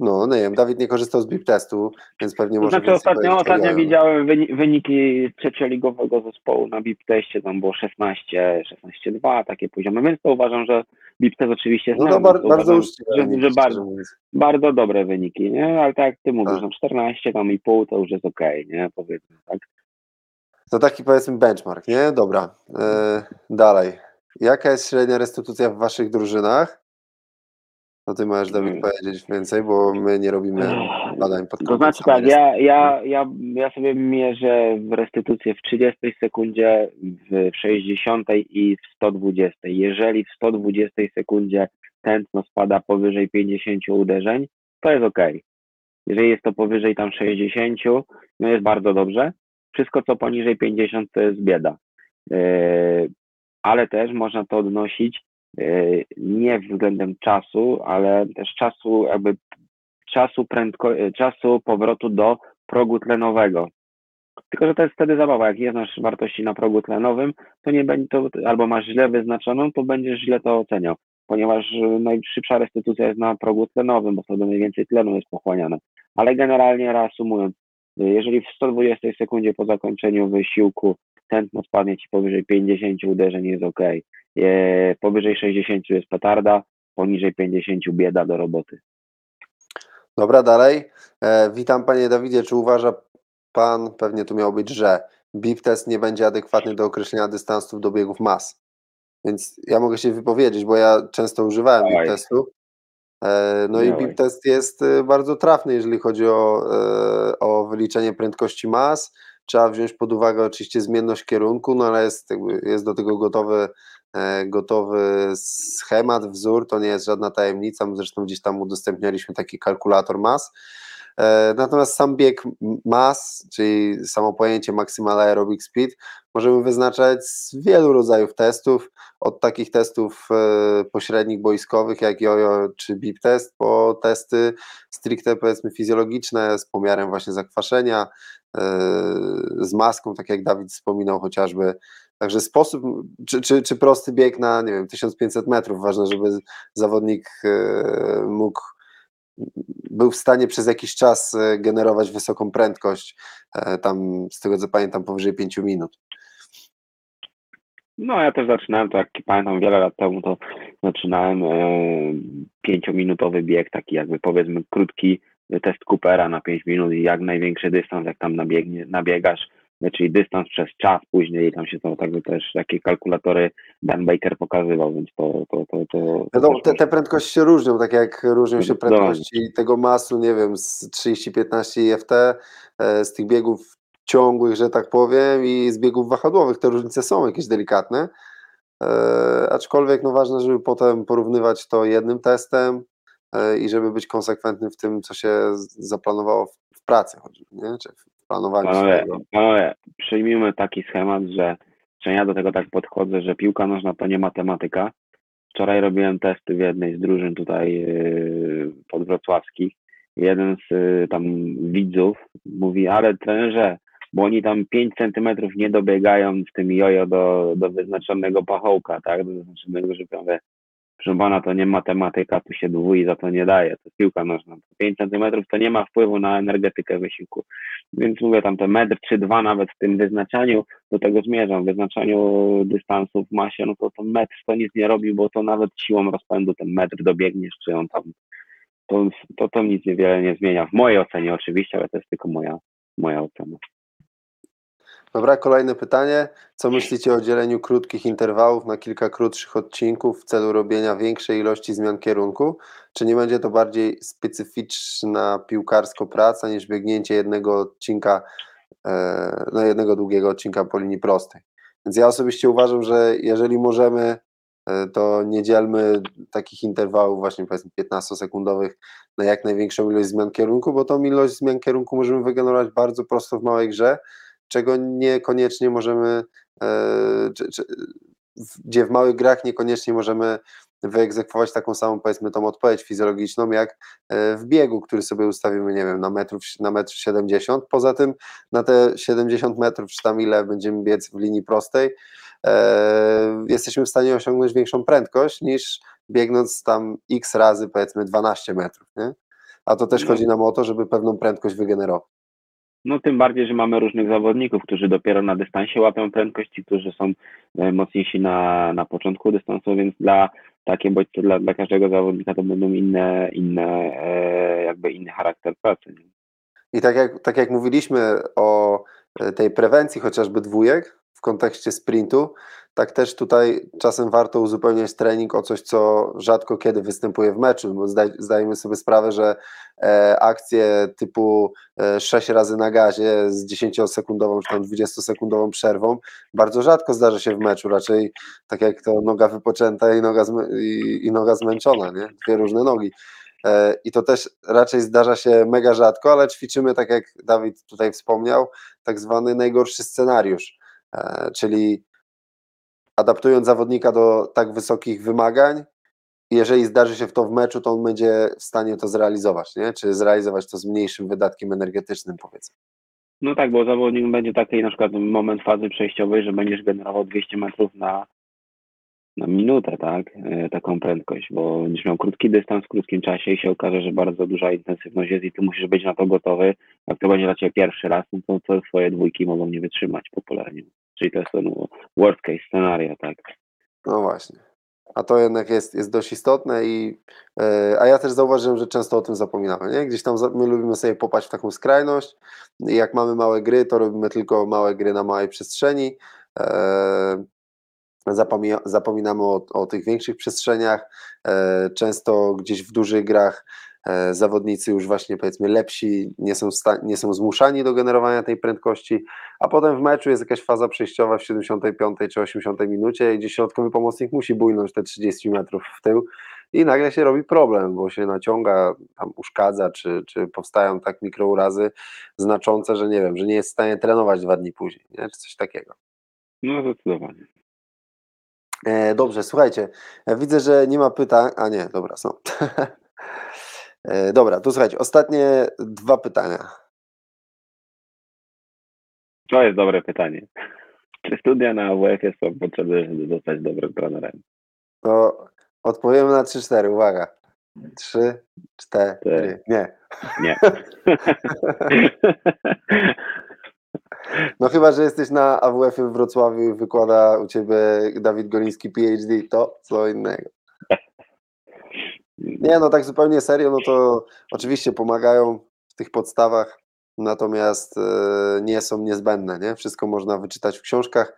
E, no, nie wiem, Dawid nie korzystał z BIP testu, więc pewnie To może znaczy ostatnio, ostatnio widziałem wyni- wyniki trzecioligowego zespołu na BIP teście, tam było 16, 16-2, takie poziomy, więc to uważam, że BIP test oczywiście No znam, to bar, więc bardzo uważam, że, wyniki, że bardzo, bardzo dobre wyniki, nie? Ale tak jak ty mówisz, Tak. no 14 tam i pół to już jest okej, nie? Powiedzmy, tak? To taki powiedzmy benchmark, nie? Dobra. E, dalej. Jaka jest średnia restytucja w waszych drużynach? No ty możesz, Dawid, Mm. powiedzieć więcej, bo my nie robimy badań pod To znaczy tak, ja, ja, ja, ja sobie mierzę w restytucję w 30 sekundzie, w 60 i w 120. Jeżeli w 120 sekundzie tętno spada powyżej 50 uderzeń, to jest ok. Jeżeli jest to powyżej tam 60, no jest bardzo dobrze. Wszystko co poniżej 50 to jest bieda. Yy, Ale też można to odnosić nie względem czasu, ale też czasu jakby czasu, prędko, e, czasu powrotu do progu tlenowego. Tylko, że to jest wtedy zabawa. Jak nie znasz wartości na progu tlenowym, to nie będzie to, albo masz źle wyznaczoną, to będziesz źle to oceniał, ponieważ e, najszybsza restytucja jest na progu tlenowym, bo wtedy najwięcej tlenu jest pochłaniane. Ale generalnie reasumując, e, jeżeli w 120 sekundzie po zakończeniu wysiłku tętno spadnie ci powyżej 50 uderzeń, jest ok. Powyżej 60 jest petarda, poniżej 50 bieda do roboty. Dobra, dalej. E, witam panie Dawidzie. Czy uważa pan, pewnie tu miało być, że BIP test nie będzie adekwatny do określenia dystansów do biegów mas? Więc ja mogę się wypowiedzieć, bo ja często używałem BIP testu. E, no i Dawaj. BIP test jest e, bardzo trafny, jeżeli chodzi o, e, o wyliczenie prędkości mas. Trzeba wziąć pod uwagę oczywiście zmienność kierunku, no ale jest, jest do tego gotowy, e, gotowy schemat, wzór, to nie jest żadna tajemnica. Zresztą gdzieś tam udostępnialiśmy taki kalkulator mas. E, Natomiast sam bieg mas, czyli samo pojęcie maximal aerobic speed, możemy wyznaczać z wielu rodzajów testów, od takich testów e, pośrednich boiskowych jak jojo czy bip test, po testy stricte powiedzmy fizjologiczne z pomiarem właśnie zakwaszenia, e, z maską, tak jak Dawid wspominał chociażby. Także sposób, czy, czy, czy prosty bieg na, nie wiem, 1500 metrów, ważne, żeby zawodnik e, mógł był w stanie przez jakiś czas e, generować wysoką prędkość, e, tam z tego co pamiętam powyżej 5 minut. No ja też zaczynałem, tak pamiętam wiele lat temu, to zaczynałem e, pięciominutowy bieg, taki jakby powiedzmy krótki test Coopera na 5 minut i jak największy dystans, jak tam nabiegnie, nabiegasz, czyli dystans przez czas później tam się to także też takie kalkulatory Dan Baker pokazywał, więc to to to, to, Wiadomo, te, te prędkości się różnią, tak jak różnią się Zdecydowanie. prędkości tego masu, nie wiem, z 30-15 IFT, e, z tych biegów ciągłych, że tak powiem, i z biegów wahadłowych. Te różnice są jakieś delikatne, e, aczkolwiek no ważne, żeby potem porównywać to jednym testem e, i żeby być konsekwentnym w tym, co się zaplanowało w, pracy, nie? czy w planowaniu Panowie, panowie, przyjmijmy taki schemat, że, że ja do tego tak podchodzę, że piłka nożna to nie matematyka. Wczoraj robiłem testy w jednej z drużyn tutaj yy, podwrocławskich. Jeden z yy, tam widzów mówi, ale trenerze, bo oni tam 5 centymetrów nie dobiegają w tym jojo do, do wyznaczonego pachołka, tak, do wyznaczonego żywienia. Proszę pana, to nie matematyka, tu się dwój za to nie daje, to piłka nożna. 5 centymetrów to nie ma wpływu na energetykę wysiłku. Więc mówię tam te metr czy dwa nawet w tym wyznaczaniu, do tego zmierzam, wyznaczaniu dystansu w masie, no to ten metr to nic nie robi, bo to nawet siłą rozpędu ten metr dobiegniesz, czy on tam, to, to, to nic niewiele nie zmienia. W mojej ocenie oczywiście, ale to jest tylko moja, moja ocena. Dobra, kolejne pytanie. Co myślicie o dzieleniu krótkich interwałów na kilka krótszych odcinków w celu robienia większej ilości zmian kierunku? Czy nie będzie to bardziej specyficzna piłkarsko praca niż biegnięcie jednego odcinka, e, no jednego długiego odcinka po linii prostej? Więc ja osobiście uważam, że jeżeli możemy, e, to nie dzielmy takich interwałów właśnie powiedzmy 15-sekundowych na jak największą ilość zmian kierunku, bo tą ilość zmian kierunku możemy wygenerować bardzo prosto w małej grze, czego niekoniecznie możemy, e, czy, czy, gdzie w małych grach niekoniecznie możemy wyegzekwować taką samą, powiedzmy, tą odpowiedź fizjologiczną, jak e, w biegu, który sobie ustawimy, nie wiem, na, metrów, na metr 70. Poza tym na te 70 metrów, czy tam ile będziemy biec w linii prostej, e, jesteśmy w stanie osiągnąć większą prędkość niż biegnąc tam x razy, powiedzmy 12 metrów, nie? A to też No. chodzi nam o to, żeby pewną prędkość wygenerować. No tym bardziej, że mamy różnych zawodników, którzy dopiero na dystansie łapią prędkość i którzy są e, mocniejsi na, na początku dystansu, więc dla takie bodźce dla, dla każdego zawodnika to będą inne, inne e, jakby inny charakter pracy. I tak jak, tak jak mówiliśmy o e, tej prewencji chociażby dwójek w kontekście sprintu, tak też tutaj czasem warto uzupełniać trening o coś, co rzadko kiedy występuje w meczu, bo zdaj, zdajemy sobie sprawę, że e, akcje typu e, 6 razy na gazie z 10-sekundową czy tam 20-sekundową przerwą bardzo rzadko zdarza się w meczu, raczej tak jak to noga wypoczęta i noga, i, i noga zmęczona, nie? dwie różne nogi. E, I to też raczej zdarza się mega rzadko, ale ćwiczymy, tak jak Dawid tutaj wspomniał, tak zwany najgorszy scenariusz, czyli adaptując zawodnika do tak wysokich wymagań, jeżeli zdarzy się w to w meczu, to on będzie w stanie to zrealizować, nie? czy zrealizować to z mniejszym wydatkiem energetycznym, powiedzmy. No tak, bo zawodnik będzie taki na przykład moment fazy przejściowej, że będziesz generował 200 metrów na, na minutę, tak? E, taką prędkość, bo będziesz miał krótki dystans w krótkim czasie i się okaże, że bardzo duża intensywność jest i ty musisz być na to gotowy. Jak to będzie dla ciebie pierwszy raz, no to, to twoje dwójki mogą nie wytrzymać popularnie. Czyli to jest ten worst case scenario, tak? No właśnie. A to jednak jest, jest dość istotne i e, a ja też zauważyłem, że często o tym zapominamy, nie? Gdzieś tam my lubimy sobie popaść w taką skrajność jak mamy małe gry, to robimy tylko małe gry na małej przestrzeni. Zapomina, zapominamy o, o tych większych przestrzeniach. E, często gdzieś w dużych grach e, zawodnicy już właśnie powiedzmy lepsi nie są, nie są zmuszani do generowania tej prędkości, a potem w meczu jest jakaś faza przejściowa w 75 czy 80 minucie, gdzie środkowy pomocnik musi bujnąć te 30 metrów w tył i nagle się robi problem, bo się naciąga, tam uszkadza, czy, czy powstają tak mikrourazy znaczące, że nie wiem, że nie jest w stanie trenować dwa dni później, nie? czy coś takiego. No zdecydowanie. E, dobrze, słuchajcie, e, widzę, że nie ma pytań, a nie, dobra, są. e, dobra, to słuchajcie, ostatnie dwa pytania. To jest dobre pytanie. Czy studia na AWF są potrzebne, żeby zostać dobrym trenerem? To odpowiemy na 3-4, uwaga. 3, 4, nie. Nie. No chyba, że jesteś na AWF-ie w Wrocławiu i wykłada u Ciebie Dawid Goliński PhD, to co innego. Nie, no tak zupełnie serio, no to oczywiście pomagają w tych podstawach, natomiast e, nie są niezbędne, nie? Wszystko można wyczytać w książkach,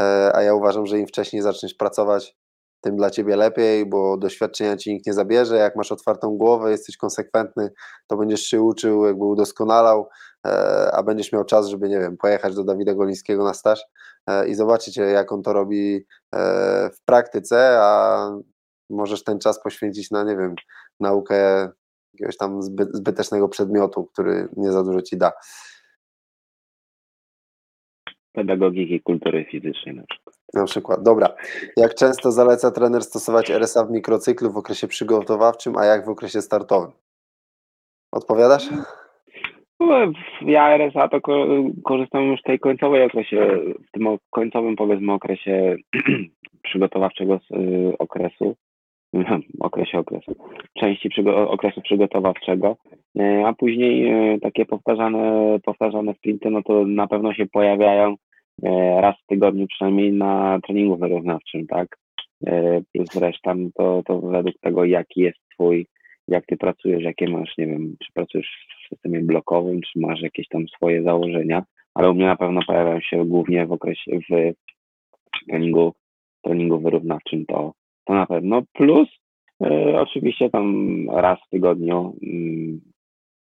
e, a ja uważam, że im wcześniej zaczniesz pracować, tym dla Ciebie lepiej, bo doświadczenia Ci nikt nie zabierze, jak masz otwartą głowę, jesteś konsekwentny, to będziesz się uczył, jakby udoskonalał, e, a będziesz miał czas, żeby, nie wiem, pojechać do Dawida Golińskiego na staż e, i zobaczycie, jak on to robi e, w praktyce, a możesz ten czas poświęcić na, nie wiem, naukę jakiegoś tam zbyt, zbytecznego przedmiotu, który nie za dużo ci da. Pedagogiki kultury fizycznej na przykład. Na przykład. Dobra. Jak często zaleca trener stosować RSA w mikrocyklu w okresie przygotowawczym, a jak w okresie startowym? Odpowiadasz? No, ja RSA to ko- korzystam już w tej końcowej okresie, w tym końcowym powiedzmy okresie przygotowawczego y, okresu, okresie okresu, części okresu przygotowawczego, y, a później y, takie powtarzane, powtarzane sprinty, no to na pewno się pojawiają raz w tygodniu przynajmniej na treningu wyrównawczym, tak? Y, Plus reszta, no to, to według tego, jaki jest twój, jak ty pracujesz, jakie masz, nie wiem, czy pracujesz w systemie blokowym, czy masz jakieś tam swoje założenia, ale u mnie na pewno pojawiają się głównie w okresie, w treningu, treningu wyrównawczym, to, to na pewno. Plus e, oczywiście tam raz w tygodniu mm,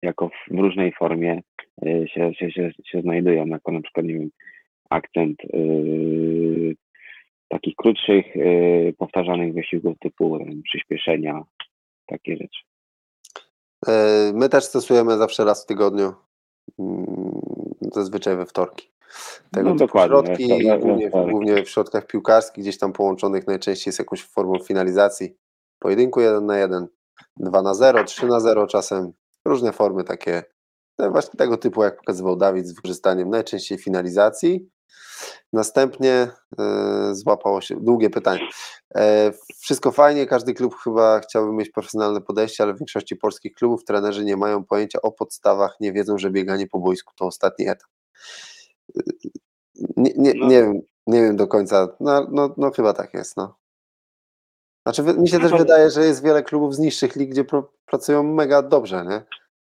jako w, różnej formie e, się, się, się, się znajdują, jako na przykład, nie wiem, akcent e, takich krótszych, e, powtarzanych wysiłków typu przyspieszenia, takie rzeczy. E, My też stosujemy zawsze raz w tygodniu, mm, zazwyczaj we wtorki. Tego No, dokładnie, środki, we głównie, głównie w środkach piłkarskich, gdzieś tam połączonych najczęściej z jakąś formą finalizacji. Pojedynku 1 na 1, 2 na 0, 3 na 0 czasem. Różne formy takie, no właśnie tego typu, jak pokazywał Dawid, z wykorzystaniem najczęściej finalizacji Następnie e, złapało się długie pytanie. E, wszystko fajnie, każdy klub chyba chciałby mieć profesjonalne podejście, ale w większości polskich klubów trenerzy nie mają pojęcia o podstawach, nie wiedzą, że bieganie po boisku to ostatni etap. E, Nie, nie, No. nie, wiem, nie wiem do końca, no, no, no chyba tak jest. No. Znaczy, mi się No też wydaje, że jest wiele klubów z niższych lig, gdzie pracują mega dobrze, nie?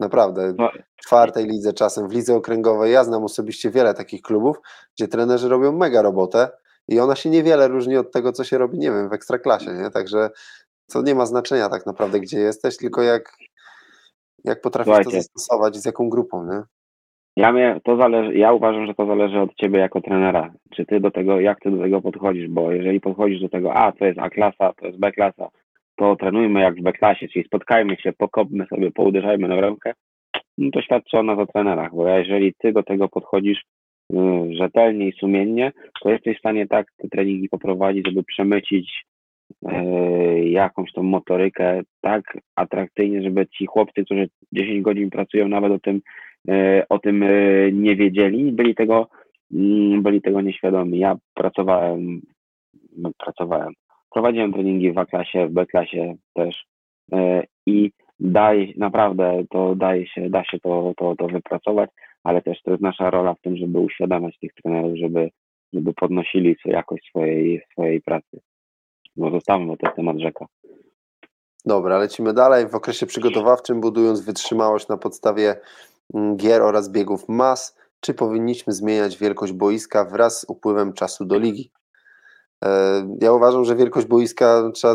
Naprawdę. No. W czwartej lidze czasem, w lidze okręgowej. Ja znam osobiście wiele takich klubów, gdzie trenerzy robią mega robotę i ona się niewiele różni od tego, co się robi, nie wiem, w ekstraklasie, nie? Także to nie ma znaczenia tak naprawdę, gdzie jesteś, tylko jak, jak potrafisz to Słuchajcie. zastosować i z jaką grupą, nie? Ja, mnie, to zależy, ja uważam, że to zależy od ciebie jako trenera. Czy ty do tego, jak ty do tego podchodzisz, bo jeżeli podchodzisz do tego, a to jest A klasa, to jest B klasa, to trenujmy jak w B klasie, czyli spotkajmy się, pokopmy sobie, pouderzajmy na rękę, no to świadczy o nas o trenerach, bo jeżeli ty do tego podchodzisz y, rzetelnie i sumiennie, to jesteś w stanie tak te treningi poprowadzić, żeby przemycić y, jakąś tą motorykę tak atrakcyjnie, żeby ci chłopcy, którzy 10 godzin pracują nawet o tym e, o tym nie wiedzieli, byli tego, mm, byli tego nieświadomi. Ja pracowałem, no, pracowałem, prowadziłem treningi w A-klasie, w B-klasie też e, i daje, naprawdę to daje się, da się to, to, to wypracować, ale też to jest nasza rola w tym, żeby uświadamiać tych trenerów, żeby, żeby podnosili jakość swojej, swojej pracy. No zostawmy ten temat rzeka. Dobra, lecimy dalej. W okresie przygotowawczym, budując wytrzymałość na podstawie mm, gier oraz biegów mas, czy powinniśmy zmieniać wielkość boiska wraz z upływem czasu do ligi? E, Ja uważam, że wielkość boiska trzeba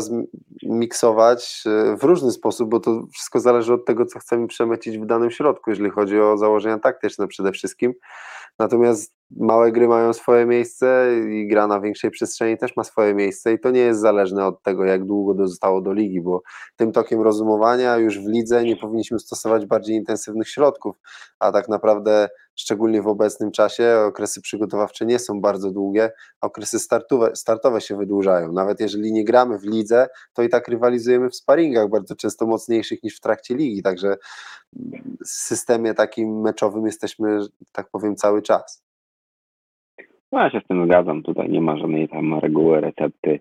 miksować w różny sposób, bo to wszystko zależy od tego, co chcemy przemycić w danym środku, jeżeli chodzi o założenia taktyczne przede wszystkim. Natomiast małe gry mają swoje miejsce i gra na większej przestrzeni też ma swoje miejsce i to nie jest zależne od tego, jak długo zostało do ligi, bo tym tokiem rozumowania już w lidze nie powinniśmy stosować bardziej intensywnych środków, a tak naprawdę szczególnie w obecnym czasie okresy przygotowawcze nie są bardzo długie, a okresy startowe, startowe się wydłużają. Nawet jeżeli nie gramy w lidze, to i tak rywalizujemy w sparingach, bardzo często mocniejszych niż w trakcie ligi, także w systemie takim meczowym jesteśmy, tak powiem, cały czas. No ja się z tym zgadzam, tutaj nie ma żadnej tam reguły, recepty,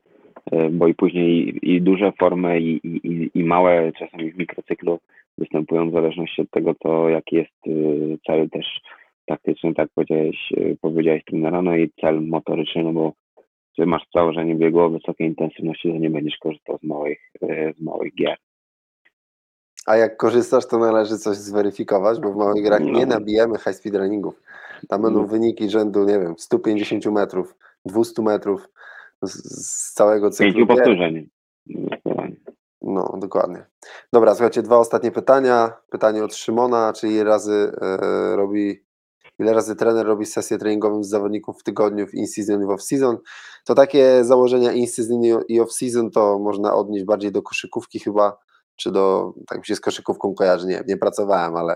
y, bo i później i duże formy i, i, i- małe czasami w mikrocyklu występują w zależności od tego, to jaki jest y, cel też taktyczny, tak powiedziałeś, y, powiedziałeś trenera, no i cel motoryczny, no bo czy masz założenie biegu o wysokiej intensywności, to nie będziesz korzystał z małych, z małych gier. A jak korzystasz, to należy coś zweryfikować, bo w małych grach nie No. nabijemy high speed runningów. Tam będą No. wyniki rzędu, nie wiem, 150 metrów, 200 metrów z, z całego cyklu. Pięciu powtórzeń. No, dokładnie. Dobra, słuchajcie, dwa ostatnie pytania. Pytanie od Szymona, czy ile razy e, robi, ile razy trener robi sesję treningową z zawodników w tygodniu w in-season i w off-season? To takie założenia in-season i off-season to można odnieść bardziej do koszykówki chyba, czy do, tak mi się z koszykówką kojarzy, nie, nie pracowałem, ale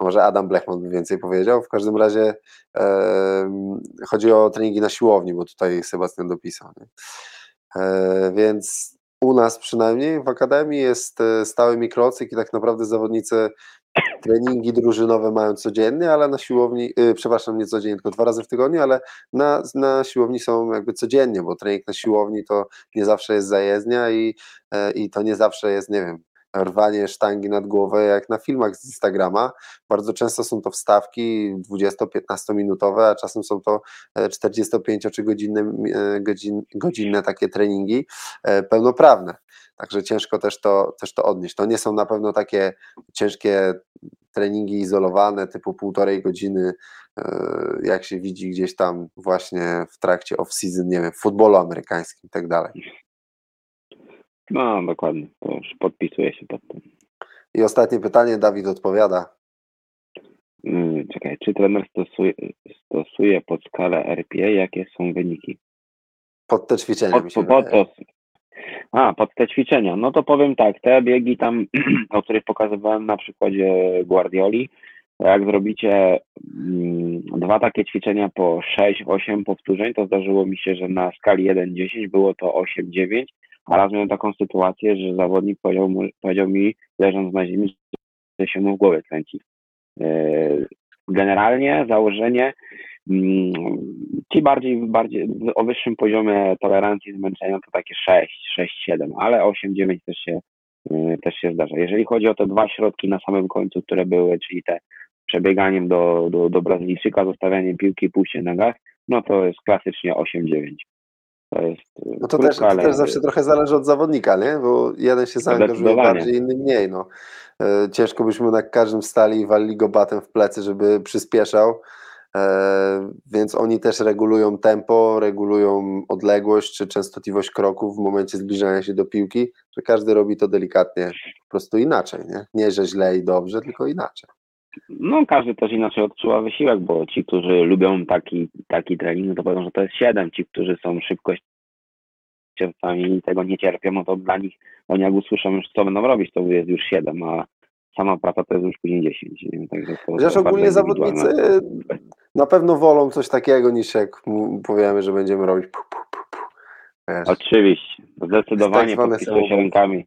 może Adam Blechman by więcej powiedział. W każdym razie em, chodzi o treningi na siłowni, bo tutaj Sebastian dopisał. E, więc u nas przynajmniej w Akademii jest e, stały mikrocykl i tak naprawdę zawodnicy treningi drużynowe mają codziennie, ale na siłowni, y, przepraszam, nie codziennie, tylko dwa razy w tygodniu, ale na, na siłowni są jakby codziennie, bo trening na siłowni to nie zawsze jest zajezdnia i, e, i to nie zawsze jest, nie wiem, rwanie sztangi nad głowę jak na filmach z Instagrama. Bardzo często są to wstawki 20-15 minutowe, a czasem są to e, 45 czy godzinne, godzin, godzinne takie treningi e, pełnoprawne. Także ciężko też to, też to odnieść. To nie są na pewno takie ciężkie treningi izolowane, typu półtorej godziny, e, jak się widzi gdzieś tam właśnie w trakcie off-season, nie wiem, w futbolu amerykańskim i tak dalej. No dokładnie, to już podpisuję się pod tym. I ostatnie pytanie, Dawid odpowiada. Mm, Czekaj, czy trener stosuje, stosuje pod skalę RPA? Jakie są wyniki? Pod te ćwiczenia mi Pod, się pod to, a, pod te ćwiczenia. No to powiem tak, te biegi tam, o których pokazywałem na przykładzie Guardioli, jak zrobicie mm, dwa takie ćwiczenia po 6-8 powtórzeń, to zdarzyło mi się, że na skali 1-10 było to 8-9, a raz miałem taką sytuację, że zawodnik powiedział, mu, powiedział mi, leżąc na ziemi, że się mu w głowie kręci. Yy, Generalnie założenie Mm, Ci bardziej, bardziej o wyższym poziomie tolerancji zmęczenia to takie 6, 6, 7, ale 8, 9 też się, y, też się zdarza. Jeżeli chodzi o te dwa środki na samym końcu, które były, czyli te przebieganiem do, do, do Brazylijczyka, zostawianiem piłki pójście na gaz, no to jest klasycznie 8-9. To jest y, No to też, to też zawsze trochę zależy od zawodnika, nie? Bo jeden się zaangażuje bardziej, inny mniej. No. E, Ciężko byśmy na każdym stali i walili go batem w plecy, żeby przyspieszał. E, Więc oni też regulują tempo, regulują odległość czy częstotliwość kroków w momencie zbliżania się do piłki, że każdy robi to delikatnie, po prostu inaczej, nie? Nie, że źle i dobrze, tylko inaczej. No, każdy też inaczej odczuwa wysiłek, bo ci, którzy lubią taki, taki trening, no to powiedzą, że to jest 7. Ci, którzy są szybkościowcami i tego nie cierpią, no to dla nich, oni jak usłyszą już, co będą robić, to jest już 7, a sama praca to jest już później 10. Nie? Także to, to ogólnie zawodnicy na pewno wolą coś takiego niż jak powiemy, że będziemy robić pu, pu, pu. Oczywiście, zdecydowanie Tak podpisuję się rękami.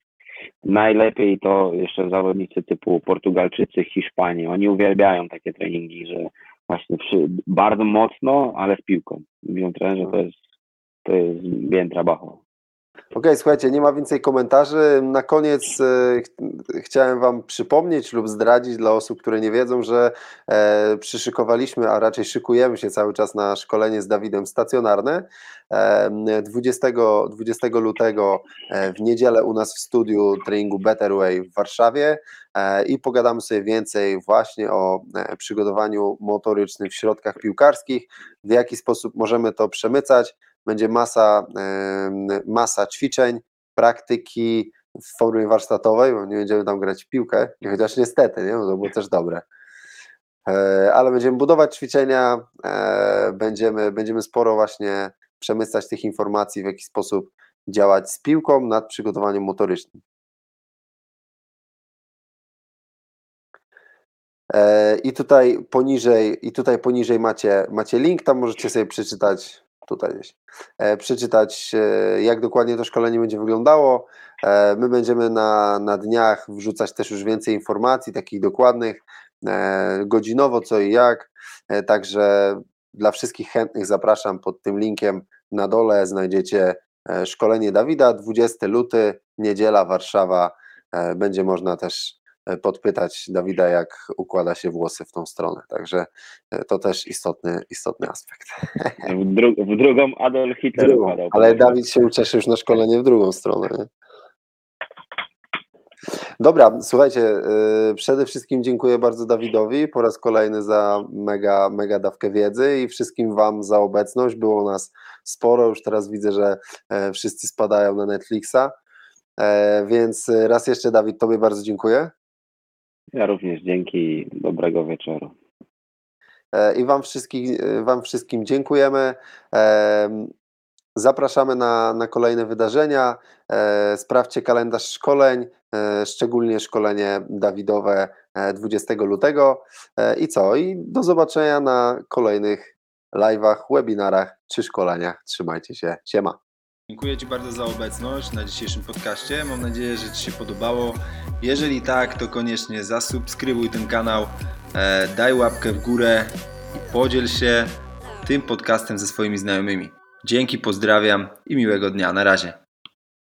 Najlepiej to jeszcze zawodnicy typu Portugalczycy, Hiszpanii. Oni uwielbiają takie treningi, że właśnie przy, bardzo mocno, ale z piłką. Mówią trenerzy, że to jest, to jest bien trabajo. Okej, słuchajcie, nie ma więcej komentarzy. Na koniec e, ch- chciałem Wam przypomnieć lub zdradzić dla osób, które nie wiedzą, że e, przyszykowaliśmy, a raczej szykujemy się cały czas na szkolenie z Dawidem stacjonarne. E, 20, 20 lutego e, w niedzielę u nas w studiu treningu Better Way w Warszawie e, i pogadamy sobie więcej właśnie o przygotowaniu motorycznym w środkach piłkarskich, w jaki sposób możemy to przemycać. Będzie masa, masa ćwiczeń, praktyki w formie warsztatowej, bo nie będziemy tam grać w piłkę, chociaż niestety, nie? to było też dobre. E, Ale będziemy budować ćwiczenia, e, będziemy, będziemy sporo właśnie przemycać tych informacji, w jaki sposób działać z piłką nad przygotowaniem motorycznym. E, I tutaj poniżej, i tutaj poniżej macie, macie link, tam możecie sobie przeczytać, tutaj gdzieś, e, przeczytać e, jak dokładnie to szkolenie będzie wyglądało. E, My będziemy na, na dniach wrzucać też już więcej informacji, takich dokładnych, godzinowo co i jak, także dla wszystkich chętnych zapraszam pod tym linkiem na dole. Znajdziecie szkolenie Dawida, 20 luty, niedziela, Warszawa, będzie można też podpytać Dawida, jak układa się włosy w tą stronę. Także e, to też istotny, istotny aspekt. W, dru- w drugą Adolf Hitler Drugą, układał. ale Dawid się ucieszy już na szkolenie w drugą stronę. Nie? Dobra, słuchajcie, yy, przede wszystkim dziękuję bardzo Dawidowi po raz kolejny za mega, mega dawkę wiedzy i wszystkim Wam za obecność. Było nas sporo, już teraz widzę, że e, wszyscy spadają na Netflixa. E, Więc raz jeszcze, Dawid, Tobie bardzo dziękuję. Ja również dzięki i dobrego wieczoru. E, I Wam, wszystkich, wam wszystkim dziękujemy. Em, Zapraszamy na, na kolejne wydarzenia. E, Sprawdźcie kalendarz szkoleń, e, szczególnie szkolenie Dawidowe e, 20 lutego. E, I co? I do zobaczenia na kolejnych live'ach, webinarach czy szkoleniach. Trzymajcie się. Siema. Dziękuję Ci bardzo za obecność na dzisiejszym podcaście. Mam nadzieję, że Ci się podobało. Jeżeli tak, to koniecznie zasubskrybuj ten kanał, e, daj łapkę w górę i podziel się tym podcastem ze swoimi znajomymi. Dzięki, pozdrawiam i miłego dnia. Na razie.